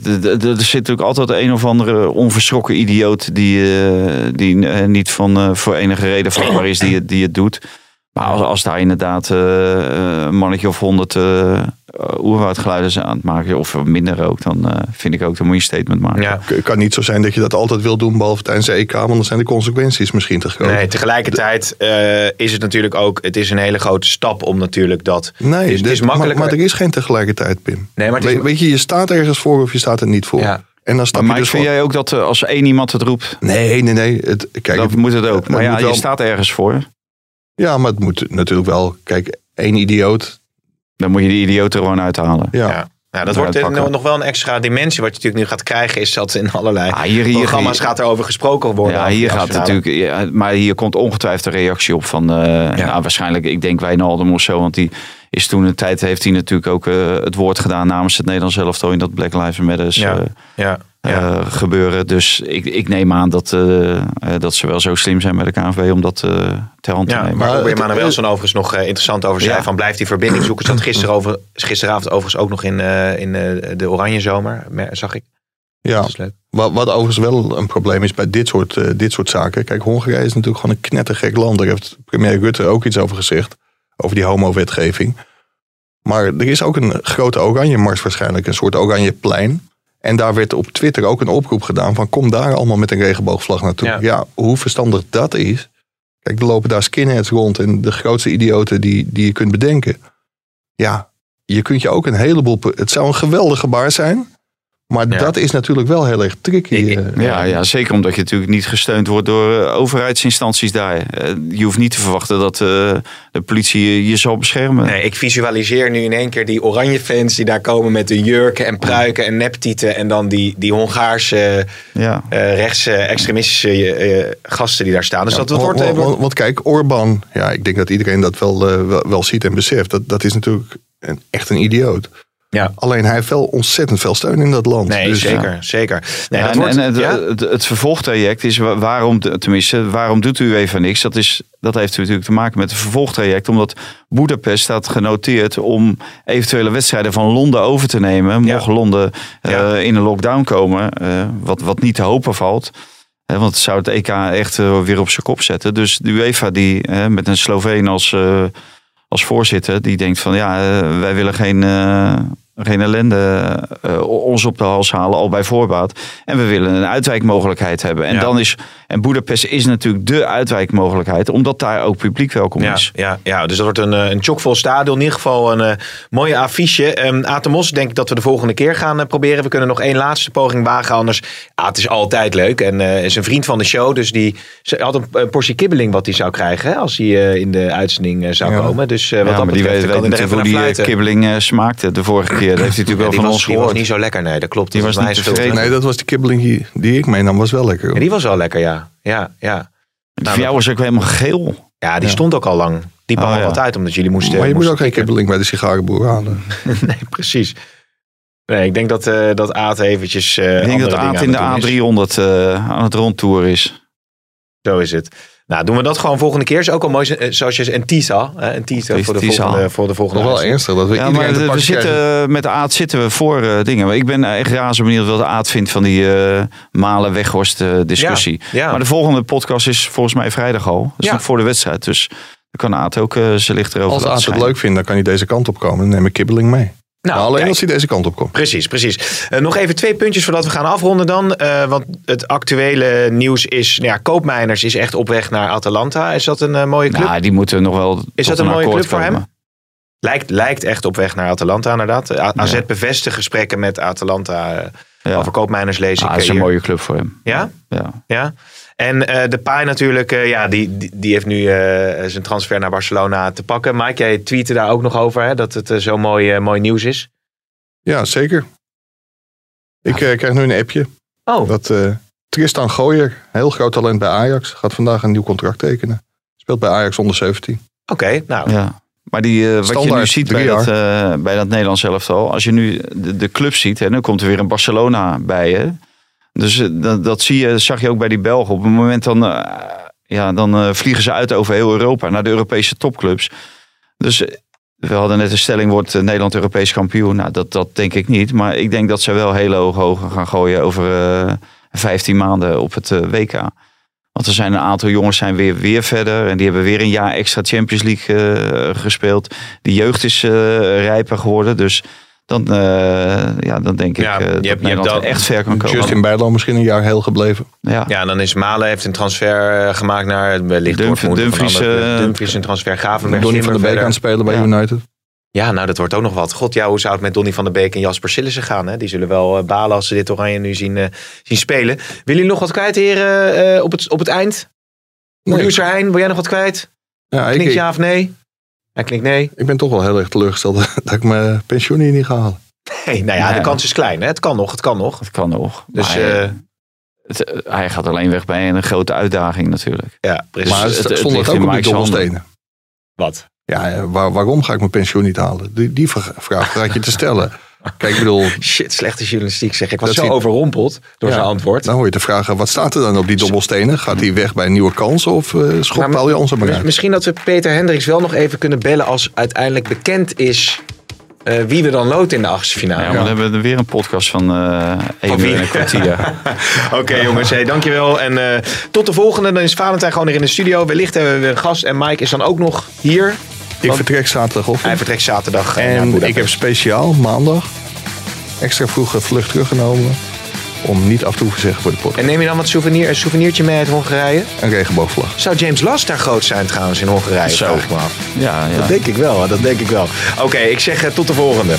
zit natuurlijk altijd een of andere onverschrokken idioot die, eh, die eh, niet van, eh, voor enige reden vatbaar is die, het- die het doet. Maar als, als daar inderdaad een mannetje of honderd uh, oerwoudgeluiden zijn aan het maken, of minder ook, dan eh, vind ik ook, dan moet je een statement maken. ja. Het kan niet zo zijn dat je dat altijd wil doen, behalve tijdens de EK. Want dan zijn de consequenties misschien te groot. Nee, tegelijkertijd eh, is het natuurlijk ook. Het is een hele grote stap om natuurlijk dat. Nee, het is, het is dit- maar, makkelijker. maar er is geen tegelijkertijd, Pim. Nee, maar is- weet, weet je, je staat ergens voor of je staat er niet voor. Ja. En dan stap Maar Mike, dus vind voor. jij ook dat eh, als één iemand het roept, Nee, nee, nee. Het, kijk, dan het- moet het ook. het Maar ja, je wel- staat ergens voor. Ja, maar het moet natuurlijk wel. Kijk, één idioot. Dan moet je die idioot er gewoon uithalen. Ja. Ja. Nou, dat Ja, wordt pakken. nog wel een extra dimensie. Wat je natuurlijk nu gaat krijgen, is dat in allerlei Ah, hier, hier, programma's hier- gaat er over gesproken worden. Ja, hier gaat natuurlijk. Ja, maar hier komt ongetwijfeld een reactie op van. eh, nou, waarschijnlijk, ik denk Wijnaldum of zo. Want die is toen een tijd. Heeft hij natuurlijk ook eh, het woord gedaan namens het Nederlands elftal. in dat Black Lives Matter Ja. eh, Ja, ja. eh, gebeuren. Dus ik, ik neem aan dat, eh, eh, dat ze wel zo slim zijn bij de KNVB om dat eh, ter hand te Ja, nemen. maar Emanuel Wilson overigens nog interessant over zei. Ja. Van blijft die verbinding zoeken. Zat gisteren over, gisteravond overigens ook nog in, eh, in eh, de Oranje Zomer. mer- Zag ik. ja. Dat. Wat, wat overigens wel een probleem is bij dit soort, dit soort zaken. Kijk, Hongarije is natuurlijk gewoon een knettergek land. Daar heeft premier Rutte ook iets over gezegd. Over die homo-wetgeving. Maar er is ook een grote oranje mars waarschijnlijk. Een soort oranje plein. En daar werd op Twitter ook een oproep gedaan van kom daar allemaal met een regenboogvlag naartoe. Ja. Ja, hoe verstandig dat is. Kijk, er lopen daar skinheads rond en de grootste idioten die, die je kunt bedenken. Ja, je kunt je ook een heleboel... Het zou een geweldig gebaar zijn. Maar Ja. dat is natuurlijk wel heel erg tricky. Ik- eh. Ja, ja, zeker omdat je natuurlijk niet gesteund wordt door eh, overheidsinstanties daar. Eh, je hoeft niet te verwachten dat eh, de politie je, zal beschermen. Nee, ik visualiseer nu in één keer die oranje fans die daar komen met de jurken en pruiken en neptieten. En dan die, die Hongaarse Ja. eh rechtse extremistische eh, gasten die daar staan. Dus dat, dat Want- wordt want, even... want, want kijk, Orbán, ja, ik denk dat iedereen dat wel, wel, wel ziet en beseft. Dat, dat is natuurlijk een, echt een idioot. Ja. Alleen hij heeft wel ontzettend veel steun in dat land. Nee, Dus, zeker, zeker. Nee, Ja, dat en, wordt, en het, ja? het, het vervolgtraject is wa- waarom, tenminste, waarom doet u even niks? Dat, is, dat heeft natuurlijk te maken met het vervolgtraject. Omdat Boedapest staat genoteerd om eventuele wedstrijden van Londen over te nemen. Mocht Londen eh, Ja. in een lockdown komen, eh, wat, wat niet te hopen valt. Hè, want het zou het EK echt eh, weer op zijn kop zetten. Dus de UEFA die met een Sloveen als, eh, als voorzitter, die denkt van ja, wij willen geen, eh, geen ellende eh, ons op de hals halen, al bij voorbaat. En we willen een uitwijkmogelijkheid hebben. En, Ja. dan is, En Budapest is natuurlijk de uitwijkmogelijkheid, omdat daar ook publiek welkom Ja, is. ja, ja, dus dat wordt een, eh, een chockvol stadion. In ieder geval een eh, mooie affiche. Um, Atemos denk ik dat we de volgende keer gaan eh, proberen. We kunnen nog één laatste poging wagen. Anders, ja, het is altijd leuk. En eh, is een vriend van de show. Dus die had een, een portie kibbeling wat hij zou krijgen. Hè, als hij eh, in de uitzending zou Ja. komen. Dus eh, wat Ja, dat maar die betreft weet, kan weet hoe naar die fluiten. kibbeling eh, smaakte de vorige keer. Dat heeft hij natuurlijk Ja, wel van was, ons die was gehoord. niet zo lekker. Nee, dat klopt. Die was niet tevreden. Nee, dat was die kibbeling die, die ik meenam, was wel lekker. die was wel lekker, ja. Ja, ja. Die van jou was ook helemaal geel. ja die Ja. stond ook al lang. Die kwam Oh, al ja. wat uit, omdat jullie moesten... maar je moet moesten ook geen kibbeling bij de sigarenboer halen. [LAUGHS] nee, precies. Nee, ik denk dat, eh dat Aad eventjes eh Ik denk dat Aad in de het doen is. A300 eh, aan het rondtoeren is. Zo is het. Nou, doen we dat gewoon volgende keer. Is ook al mooi, eh, zoals je een teaser. hè, Een teaser voor de volgende, voor de volgende Nog wel ernstig dat we Ja, maar we zitten, krijgen. met Aad zitten we voor eh, dingen. Ik ben echt razend benieuwd wat Aad vindt van die eh Malen-Weghorst eh, discussie. Ja. Maar de volgende podcast is volgens mij vrijdag al. Dus Ja. nog voor de wedstrijd. Dus dan kan Aad ook eh zijn licht erover Als Aad het leuk vindt, dan kan hij deze kant op komen. Dan neem ik kibbeling mee. Nou, maar alleen kijk. als hij deze kant op komt. Precies, precies. Eh, nog even twee puntjes voordat we gaan afronden dan. Eh, want het actuele nieuws is... Nou ja, Koopmeiners is echt op weg naar Atalanta. Is dat een eh, mooie club? Nou, die moeten nog wel Is dat een mooie club voor hem? Lijkt, lijkt echt op weg naar Atalanta inderdaad. A- AZ Ja. bevestigt gesprekken met Atalanta Ja. over Koopmeiners lees ik Ah, eh, dat is een mooie club voor hem. Ja? Ja. Ja. En eh de Pai natuurlijk, eh, ja, die, die, die heeft nu eh, zijn transfer naar Barcelona te pakken. Mike, jij tweette daar ook nog over, hè, dat het zo mooi, mooi nieuws is. Ja, zeker. Ik eh, krijg nu een appje. Oh, Dat eh, Tristan Gooyer, heel groot talent bij Ajax, gaat vandaag een nieuw contract tekenen. Speelt bij Ajax onder 17. oké. nou, Ja. Maar die, wat je nu ziet bij dat, eh, bij dat Nederlands elftal. Als je nu de, de club ziet. En dan komt er weer een Barcelona bij je. Dus eh, dat, dat zie je, zag je ook bij die Belgen. Op het moment dan, eh, ja, dan eh, vliegen ze uit over heel Europa. Naar de Europese topclubs. Dus we hadden net een stelling. Wordt Nederland Europees kampioen? Nou, dat, dat denk ik niet. Maar ik denk dat ze wel hele hoge hogen gaan gooien. Over eh 15 maanden op het WK. Want er zijn een aantal jongens zijn weer, weer verder. En die hebben weer een jaar extra Champions League gespeeld. De jeugd is rijper geworden. Dus dan, eh, ja, dan denk ik Ja, eh, je dat hebt- je hebt Nederland echt ver kan komen. Justin Bijlo misschien een jaar heel gebleven. ja. ja, dan is Malen heeft een transfer eh, gemaakt naar wellicht Dumf- Dumfries, eh, Dumfries een transfer. Gavenberg, Donny van der Beek aan het spelen bij Ja. United. Ja, nou dat wordt ook nog wat. God, ja, hoe zou het met Donny van der Beek en Jasper Sillissen gaan? Hè? Die zullen wel balen als ze dit oranje nu zien, eh, zien spelen. Willen jullie nog wat kwijt, heren, eh, op, het, op het eind? Nee. Producer Hein, wil jij nog wat kwijt? Ja, ik, ja of nee? Hij klinkt nee. ik ben toch wel heel erg teleurgesteld [LAUGHS] dat ik mijn pensioen hier niet ga halen. Nee, nou ja, Nee. de kans is klein. Hè? Het kan nog, het kan nog. Dat kan nog. Dus Maar, eh, eh, het, hij gaat alleen weg bij een grote uitdaging natuurlijk. ja, precies. Maar het- het, het stond het ook op dobbelstenen. wat? Ja, eh, waar- waarom ga ik mijn pensioen niet halen? Die, die vra- vraag vraag je te stellen. Kijk, ik bedoel, Shit, slechte journalistiek zeg. Ik was Dat zo overrompeld door Ja. zijn antwoord. dan hoor je te vragen, wat staat er dan op die dobbelstenen? Gaat hij weg bij een nieuwe kans of eh schopt Maar- Paul Jansen maar uit? Misschien dat we Peter Hendricks wel nog even kunnen bellen als uiteindelijk bekend is eh, wie we dan loten in de achtste finale. Ja, maar dan hebben we er weer een podcast van eh één uur en een kwartier. [LAUGHS] Oké jongens, hey, dankjewel. En eh, tot de volgende. Dan is Valentijn gewoon weer in de studio. Wellicht hebben we weer een gast. En Mike is dan ook nog hier. Ik vertrek zaterdagochtend. Hij vertrekt zaterdag. eh, naar En ik heb speciaal maandag extra vroege vlucht teruggenomen. Om niet af te hoeven zeggen voor de pot. En neem je dan wat souvenir, een souvenirtje mee uit Hongarije? Een regenboogvlag. Zou James Last daar groot zijn trouwens in Hongarije? Zo. Vraag ik me af. Ja, ja. Dat denk ik wel, dat denk ik wel. Oké, ik zeg eh, tot de volgende.